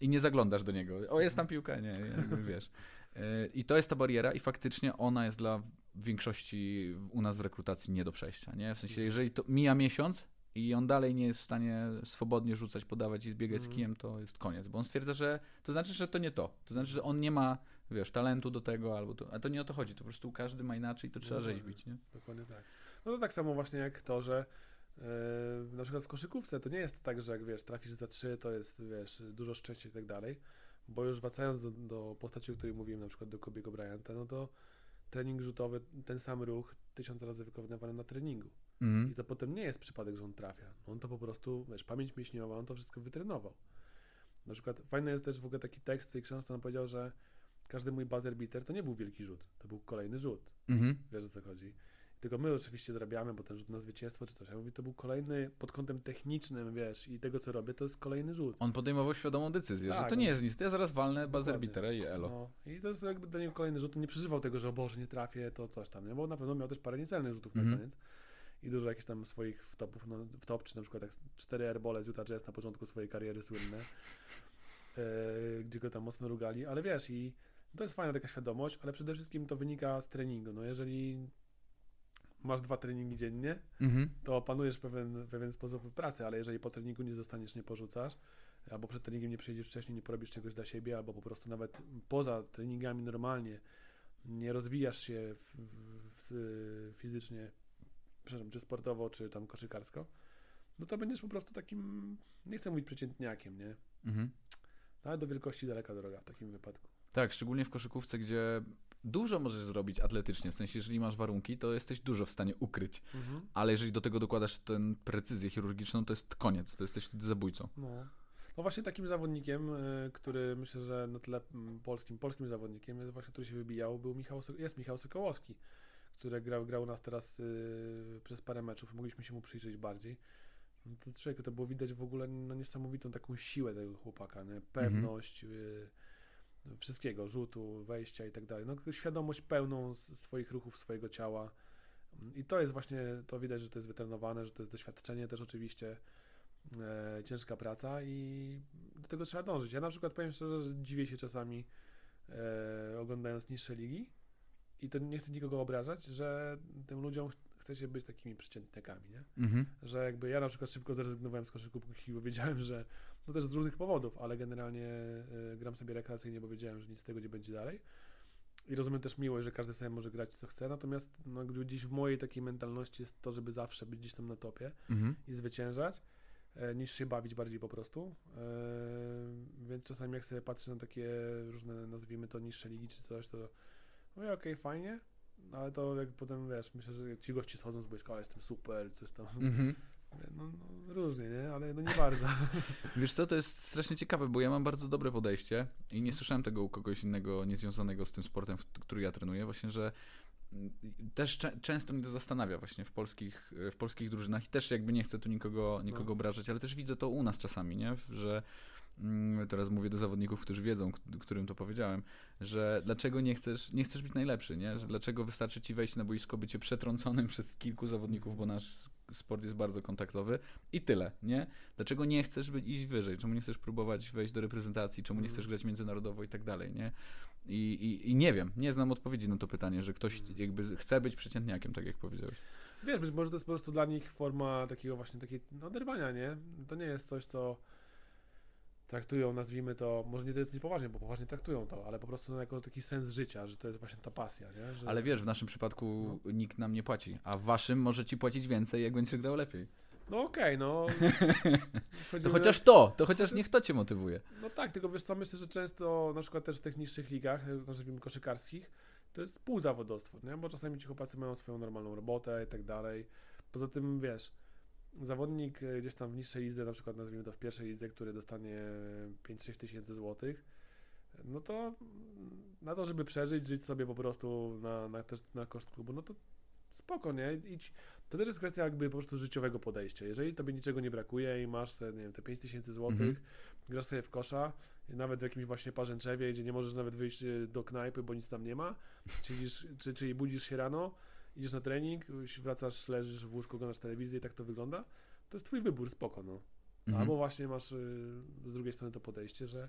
I nie zaglądasz do niego, o jest tam piłka, nie, jakby wiesz. Y, I to jest ta bariera i faktycznie ona jest dla większości u nas w rekrutacji nie do przejścia, nie? W sensie, Mhm. jeżeli to mija miesiąc i on dalej nie jest w stanie swobodnie rzucać, podawać i zbiegać z Mhm. kijem, to jest koniec, bo on stwierdza, że to znaczy, że to nie to. To znaczy, że on nie ma, wiesz, talentu do tego albo to. A to nie o to chodzi, to po prostu każdy ma inaczej, to trzeba No tak. rzeźbić, nie? Dokładnie tak. No to tak samo właśnie jak to, że Yy, na przykład w koszykówce to nie jest tak, że jak wiesz, trafisz za trzy, to jest wiesz, dużo szczęścia i tak dalej, bo już wracając do, do postaci, o której mówiłem, na przykład do Kobiego Bryanta, no to trening rzutowy, ten sam ruch tysiąc razy wykonywany na treningu. Mhm. I to potem nie jest przypadek, że on trafia. On to po prostu, wiesz, pamięć mięśniowa, on to wszystko wytrenował. Na przykład fajny jest też w ogóle taki tekst tej książce, on powiedział, że każdy mój buzzer beater to nie był wielki rzut, to był kolejny rzut. Mhm. Wiesz o co chodzi. Tylko my oczywiście dorabiamy, bo ten rzut na zwycięstwo czy coś. Ja mówię, to był kolejny pod kątem technicznym, wiesz, i tego co robię, to jest kolejny rzut. On podejmował świadomą decyzję, że Tak, to nie on- jest nic, to ja zaraz walnę beatera i elo. No, I to jest jakby dla niego kolejny rzut. On nie przeżywał tego, że o Boże, nie trafię, to coś tam, nie? Bo na pewno miał też parę niecelnych rzutów Mhm. na koniec. I dużo jakichś tam swoich wtopów, no, wtop, czy na przykład jak cztery airbole z Utah Jazz na początku swojej kariery słynne, e, gdzie go tam mocno rugali, ale wiesz, i to jest fajna taka świadomość, ale przede wszystkim to wynika z treningu. No jeżeli masz dwa treningi dziennie, Mhm. to opanujesz pewien, pewien sposób pracy, ale jeżeli po treningu nie zostaniesz, nie porzucasz, albo przed treningiem nie przyjdziesz wcześniej, nie porobisz czegoś dla siebie, albo po prostu nawet poza treningami normalnie nie rozwijasz się w, w, w, fizycznie, przepraszam, czy sportowo, czy tam koszykarsko, no to będziesz po prostu takim, nie chcę mówić przeciętniakiem, nie? Mhm. Ale do wielkości daleka droga w takim wypadku. Tak, szczególnie w koszykówce, gdzie dużo możesz zrobić atletycznie, w sensie jeżeli masz warunki, to jesteś dużo w stanie ukryć, ale jeżeli do tego dokładasz tę precyzję chirurgiczną, to jest koniec, to jesteś wtedy zabójcą. No. no właśnie takim zawodnikiem, y, który myślę, że na tle polskim, polskim zawodnikiem, jest właśnie, który się wybijał, był Michał, jest Michał Sokołowski, który grał, grał u nas teraz y, przez parę meczów, mogliśmy się mu przyjrzeć bardziej. No to człowieku, to było widać w ogóle no, niesamowitą taką siłę tego chłopaka, nie? pewność y, wszystkiego, rzutu, wejścia i tak dalej. No, świadomość pełną swoich ruchów, swojego ciała. I to jest właśnie, to widać, że to jest wytrenowane, że to jest doświadczenie też oczywiście, e, ciężka praca i do tego trzeba dążyć. Ja na przykład powiem szczerze, że dziwię się czasami e, oglądając niższe ligi i to nie chcę nikogo obrażać, że tym ludziom ch- chce się być takimi przeciętnikami, nie? Mhm. Że jakby ja na przykład szybko zrezygnowałem z koszykówki, bo wiedziałem, że no też z różnych powodów, ale generalnie e, gram sobie rekreacyjnie, bo wiedziałem, że nic z tego nie będzie dalej. I rozumiem też miłość, że każdy sobie może grać co chce, natomiast no, gdzieś w mojej takiej mentalności jest to, żeby zawsze być gdzieś tam na topie Mhm. i zwyciężać, e, niż się bawić bardziej po prostu. E, więc czasami jak sobie patrzę na takie różne, nazwijmy to niższe ligi czy coś, to mówię, okej, fajnie, no ale to jak potem, wiesz, myślę, że ci goście schodzą z boiska, ale jestem super, coś tam. Mhm. No, no różnie, nie? Ale no nie bardzo. Wiesz co, to jest strasznie ciekawe, bo ja mam bardzo dobre podejście i nie słyszałem tego u kogoś innego niezwiązanego z tym sportem, który ja trenuję, właśnie, że mm, też często mnie to zastanawia właśnie w polskich, w polskich drużynach i też jakby nie chcę tu nikogo, nikogo No. obrażać, ale też widzę to u nas czasami, nie? Że mm, teraz mówię do zawodników, którzy wiedzą, którym to powiedziałem, że dlaczego nie chcesz, nie chcesz być najlepszy, nie? Że dlaczego wystarczy ci wejść na boisko, bycie przetrąconym przez kilku zawodników, bo nasz sport jest bardzo kontaktowy i tyle, nie? Dlaczego nie chcesz być, iść wyżej? Czemu nie chcesz próbować wejść do reprezentacji? Czemu nie Mhm. chcesz grać międzynarodowo i tak dalej, nie? I, i, I nie wiem, nie znam odpowiedzi na to pytanie, że ktoś Mhm. jakby chce być przeciętniakiem, tak jak powiedziałeś. Wiesz, być może to jest po prostu dla nich forma takiego właśnie takiej no, oderwania, nie? To nie jest coś, co traktują, nazwijmy to, może nie to jest niepoważnie, bo poważnie traktują to, ale po prostu no, jako taki sens życia, że to jest właśnie ta pasja, nie? Że, Ale wiesz, w naszym przypadku nikt nam nie płaci, a w waszym może ci płacić więcej, jak będziesz grał lepiej. No okej, no. To Chodzimy- chociaż to, to chociaż niech to cię motywuje. No tak, tylko wiesz co, myślę, że często na przykład też w tych niższych ligach, e, nazwijmy koszykarskich, to jest półzawodowstwo, nie? Bo czasami ci chłopacy mają swoją normalną robotę i tak dalej. Poza tym, wiesz, zawodnik e, gdzieś tam w niższej lidze, na przykład nazwijmy to w pierwszej lidze, który dostanie 5-6 tysięcy złotych, no to na to, żeby przeżyć, żyć sobie po prostu na, na, też na koszt klubu, no to spoko, nie? Idź. To też jest kwestia jakby po prostu życiowego podejścia. Jeżeli tobie niczego nie brakuje i masz, sobie, nie wiem, te 5 tysięcy złotych, Mhm. grasz sobie w kosza, nawet w jakimś właśnie parzęczewie, gdzie nie możesz nawet wyjść e, do knajpy, bo nic tam nie ma, czyli, czy, czyli budzisz się rano, idziesz na trening, wracasz, leżysz w łóżku, oglądasz telewizję i tak to wygląda, to jest twój wybór, spoko, no. Mhm. Albo właśnie masz y, z drugiej strony to podejście, że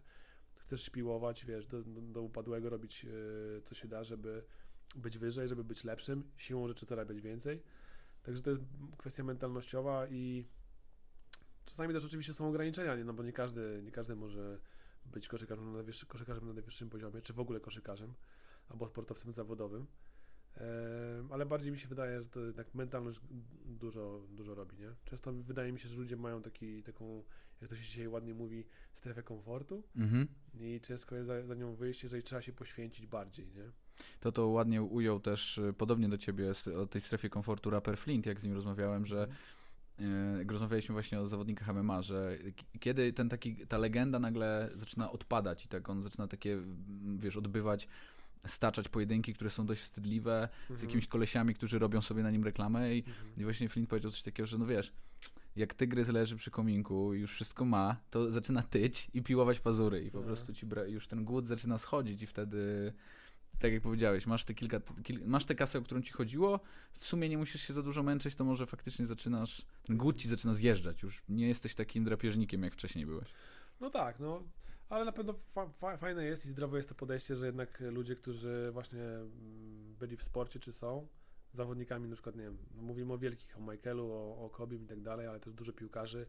chcesz szpiłować, wiesz, do, do, do upadłego robić y, co się da, żeby być wyżej, żeby być lepszym, siłą rzeczy zarabiać więcej. Także to jest kwestia mentalnościowa i czasami też oczywiście są ograniczenia, nie? no bo nie każdy, nie każdy może być koszykarzem na, najwyższy, koszykarzem na najwyższym poziomie, czy w ogóle koszykarzem, albo sportowcem zawodowym. E, ale bardziej mi się wydaje, że to jednak mentalność dużo, dużo robi, nie? Często wydaje mi się, że ludzie mają taki, taką, jak to się dzisiaj ładnie mówi, strefę komfortu Mhm. i ciężko jest za, za nią wyjść, jeżeli trzeba się poświęcić bardziej, nie? To to ładnie ujął też y, podobnie do ciebie o tej strefie komfortu raper Flint, jak z nim rozmawiałem, że y, jak rozmawialiśmy właśnie o zawodnikach MMA, że kiedy ten taki, ta legenda nagle zaczyna odpadać i tak on zaczyna takie, wiesz, odbywać, staczać pojedynki, które są dość wstydliwe, z Mhm. jakimiś kolesiami, którzy robią sobie na nim reklamę i, Mhm. i właśnie Flint powiedział coś takiego, że no wiesz, jak tygrys leży przy kominku i już wszystko ma, to zaczyna tyć i piłować pazury i po No. prostu ci już ten głód zaczyna schodzić i wtedy tak jak powiedziałeś, masz te kilka, kil, masz tę kasę, o którą ci chodziło, w sumie nie musisz się za dużo męczyć, to może faktycznie zaczynasz, ten głód ci zaczyna zjeżdżać, już nie jesteś takim drapieżnikiem, jak wcześniej byłeś. No tak, no, ale na pewno fa fa fajne jest i zdrowe jest to podejście, że jednak ludzie, którzy właśnie mm, byli w sporcie czy są zawodnikami, na przykład, nie wiem, no mówimy o wielkich, o Michaelu, o, o Kobim i tak dalej, ale też dużo piłkarzy,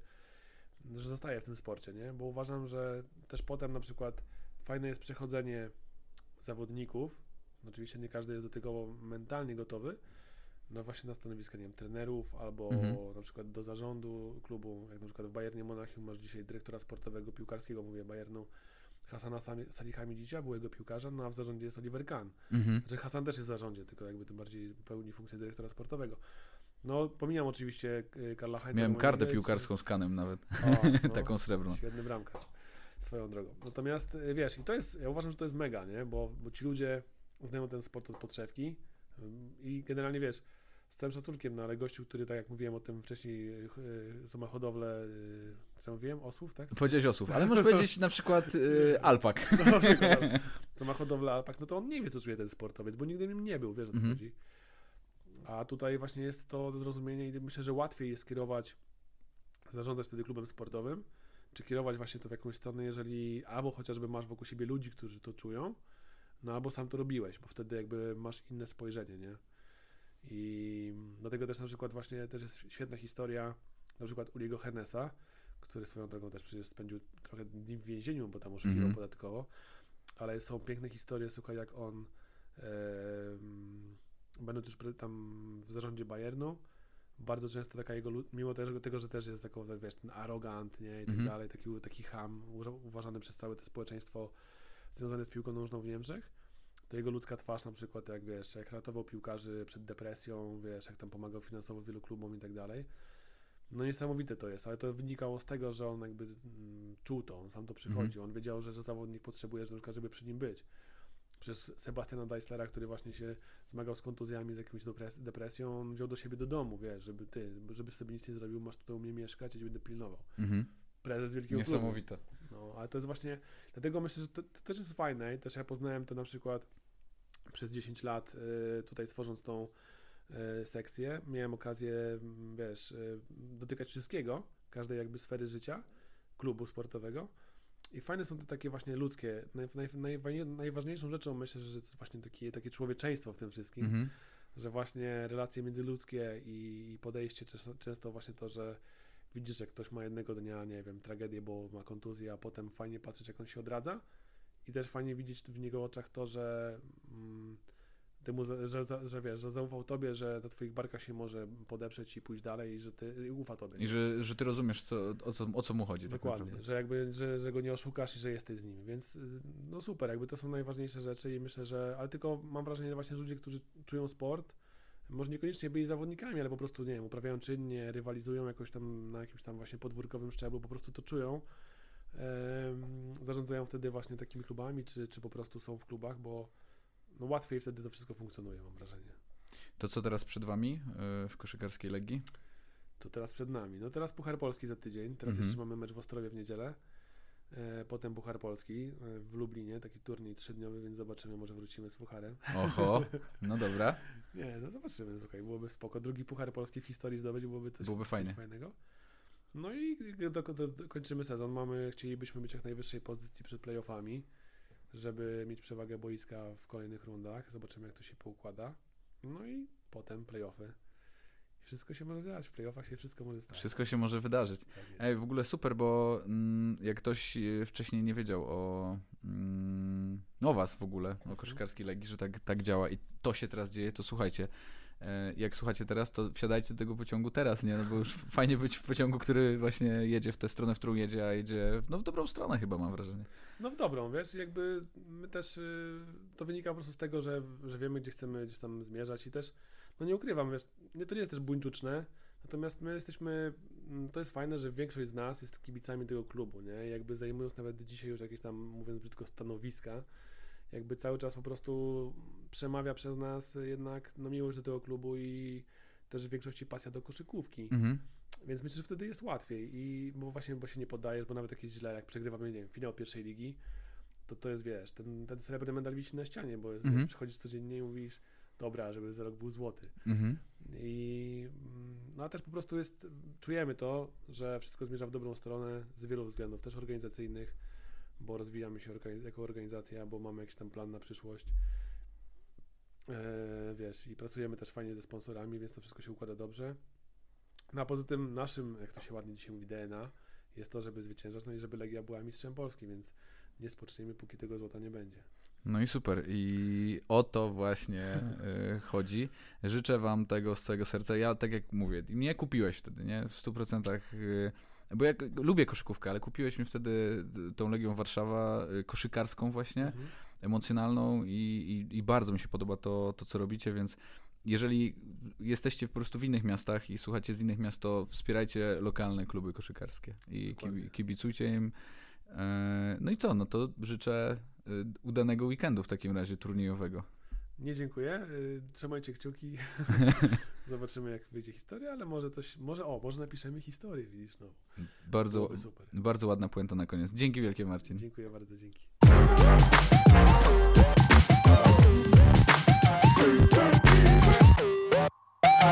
że zostaje w tym sporcie, nie? Bo uważam, że też potem na przykład fajne jest przechodzenie zawodników, oczywiście nie każdy jest do tego mentalnie gotowy, no właśnie na stanowiska, nie wiem, trenerów albo Mhm. na przykład do zarządu klubu, jak na przykład w Bayernie Monachium masz dzisiaj dyrektora sportowego, piłkarskiego, mówię Bayernu, Hasana Salihamidzicia, byłego piłkarza, no a w zarządzie jest Oliver Kahn. Mhm. Znaczy Hasan też jest w zarządzie, tylko jakby tym bardziej pełni funkcję dyrektora sportowego. No, pomijam oczywiście y, Karla Heinza. Miałem kartę piłkarską z kanem nawet, O, no, taką srebrną. Świetny bramkarz, swoją drogą. Natomiast y, wiesz, i to jest, ja uważam, że to jest mega, nie? Bo, bo ci ludzie znają ten sport od podszewki i generalnie wiesz, z całym szacunkiem, no ale gościu, który tak jak mówiłem o tym wcześniej, y, co ma hodowlę, y, co ja mówiłem, osłów, tak? Powiedziałeś osób, ale możesz powiedzieć na przykład y, alpak. No, co ma hodowlę alpak, no to on nie wie, co czuje ten sportowiec, bo nigdy nim nie był, wiesz o co Mhm. chodzi. A tutaj właśnie jest to zrozumienie i myślę, że łatwiej jest kierować, zarządzać wtedy klubem sportowym, czy kierować właśnie to w jakąś stronę, jeżeli albo chociażby masz wokół siebie ludzi, którzy to czują, no albo sam to robiłeś, bo wtedy jakby masz inne spojrzenie, nie? I dlatego też na przykład właśnie też jest świetna historia na przykład Uliego Hernesa, który swoją drogą też przecież spędził trochę dni w więzieniu, bo tam oszukiwał Mhm. podatkowo, ale są piękne historie, słuchaj, jak on em, będąc już tam w zarządzie Bayernu, bardzo często taka jego, mimo tego, tego że też jest taką, wiesz, ten arogant, nie, i tak Mhm. dalej, taki, taki ham, uważany przez całe to społeczeństwo związane z piłką nożną w Niemczech, to jego ludzka twarz na przykład, jak wiesz, jak ratował piłkarzy przed depresją, wiesz, jak tam pomagał finansowo wielu klubom i tak dalej. No niesamowite to jest, ale to wynikało z tego, że on jakby mm, czuł to, on sam to przychodził, on wiedział, że, że zawodnik potrzebuje, że na przykład, żeby przy nim być. Przez Sebastiana Deislera, który właśnie się zmagał z kontuzjami, z depres- depresją, on wziął do siebie do domu, wiesz, żeby ty, żeby sobie nic nie zrobił, masz tutaj u mnie mieszkać, ja cię będę pilnował. Mhm. Prezes wielkiego klubu. No, ale to jest właśnie, dlatego myślę, że to, to też jest fajne i też ja poznałem to na przykład przez 10 lat y, tutaj tworząc tą y, sekcję. Miałem okazję, mm, wiesz, y, dotykać wszystkiego, każdej jakby sfery życia, klubu sportowego. I fajne są te takie właśnie ludzkie. Naj, naj, naj, najważniejszą rzeczą myślę, że jest właśnie takie, takie człowieczeństwo w tym wszystkim Mhm. że właśnie relacje międzyludzkie i, i podejście, często właśnie to, że widzisz, że ktoś ma jednego dnia, nie wiem, tragedię, bo ma kontuzję, a potem fajnie patrzeć, jak on się odradza i też fajnie widzieć w jego oczach to, że mm, ty mu, za- że, że, że wiesz, że zaufał tobie, że na twoich barkach się może podeprzeć i pójść dalej i że ty i ufa tobie. I że, że ty rozumiesz, co, o, co, o co mu chodzi. tak Dokładnie, naprawdę. że jakby, że, że go nie oszukasz i że jesteś z nim, więc y, no super, jakby to są najważniejsze rzeczy i myślę, że, ale tylko mam wrażenie że właśnie, ludzie, którzy czują sport, może niekoniecznie byli zawodnikami, ale po prostu, nie wiem, uprawiają czynnie, rywalizują jakoś tam na jakimś tam właśnie podwórkowym szczeblu, po prostu to czują, zarządzają wtedy właśnie takimi klubami, czy, czy po prostu są w klubach, bo no łatwiej wtedy to wszystko funkcjonuje, mam wrażenie. To co teraz przed wami y, w koszykarskiej Legii? To teraz przed nami. No teraz Puchar Polski za tydzień. Teraz Mhm. jeszcze mamy mecz w Ostrowie w niedzielę. E, potem Puchar Polski e, w Lublinie, taki turniej trzydniowy, więc zobaczymy, może wrócimy z Pucharem. Oho, no dobra. Nie, no zobaczymy, słuchaj, byłoby spoko. Drugi Puchar Polski w historii zdobyć byłoby coś, Byłoby coś fajnie. fajnego. No i do, do, do, kończymy sezon. Mamy, chcielibyśmy być jak najwyższej pozycji przed playoffami, żeby mieć przewagę boiska w kolejnych rundach. Zobaczymy, jak to się poukłada. No i potem playoffy. Wszystko się może dziać, w playoffach się wszystko może stać. Wszystko się może wydarzyć. Pewnie. Ej, w ogóle super, bo mm, jak ktoś e, wcześniej nie wiedział o, mm, o was w ogóle, o koszykarskiej Legii, że tak, tak działa i to się teraz dzieje, to słuchajcie, e, jak słuchacie teraz, to wsiadajcie do tego pociągu teraz, nie? No bo już fajnie być w pociągu, który właśnie jedzie w tę stronę, w którą jedzie, a jedzie no, w dobrą stronę chyba, mam wrażenie. No w dobrą, wiesz, jakby my też, y, to wynika po prostu z tego, że, że wiemy, gdzie chcemy gdzieś tam zmierzać i też, no nie ukrywam, wiesz, nie, to nie jest też buńczuczne, natomiast my jesteśmy, mm, to jest fajne, że większość z nas jest kibicami tego klubu, nie, jakby zajmując nawet dzisiaj już jakieś tam, mówiąc brzydko, stanowiska, jakby cały czas po prostu przemawia przez nas jednak no miłość do tego klubu i też w większości pasja do koszykówki. Mhm. Więc myślę, że wtedy jest łatwiej i bo właśnie, bo się nie poddajesz, bo nawet jak jest źle, jak przegrywamy, nie wiem, finał pierwszej ligi, to to jest, wiesz, ten, ten srebrny medal wisi na ścianie, bo jest, Mhm. wiesz, przychodzisz codziennie i mówisz, dobra, żeby za rok był złoty. Mhm. I mm, no a też po prostu jest, czujemy to, że wszystko zmierza w dobrą stronę z wielu względów, też organizacyjnych, bo rozwijamy się organiz- jako organizacja, bo mamy jakiś tam plan na przyszłość. E, wiesz, i pracujemy też fajnie ze sponsorami, więc to wszystko się układa dobrze. No a poza tym naszym, jak to się ładnie dzisiaj mówi, DNA jest to, żeby zwyciężać, no i żeby Legia była mistrzem Polski, więc nie spoczniemy, póki tego złota nie będzie. No i super. I o to właśnie y, chodzi. Życzę wam tego z całego serca. Ja, tak jak mówię, mnie kupiłeś wtedy, nie? W 100%. Y, bo ja lubię koszykówkę, ale kupiłeś mi wtedy y, tą Legią Warszawa koszykarską właśnie, Mhm. emocjonalną i, i, i bardzo mi się podoba to, to, co robicie, więc jeżeli jesteście po prostu w innych miastach i słuchacie z innych miast, to wspierajcie lokalne kluby koszykarskie i Dokładnie. kibicujcie im. E, No i co, no to życzę Y, udanego weekendu w takim razie turniejowego. Nie dziękuję. Y, trzymajcie kciuki. Zobaczymy, jak wyjdzie historia, ale może coś. Może o, może napiszemy historię, widzisz, no. Bardzo, bardzo ładna puenta na koniec. Dzięki wielkie, Marcin. Dziękuję bardzo, dzięki.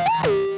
Thank you.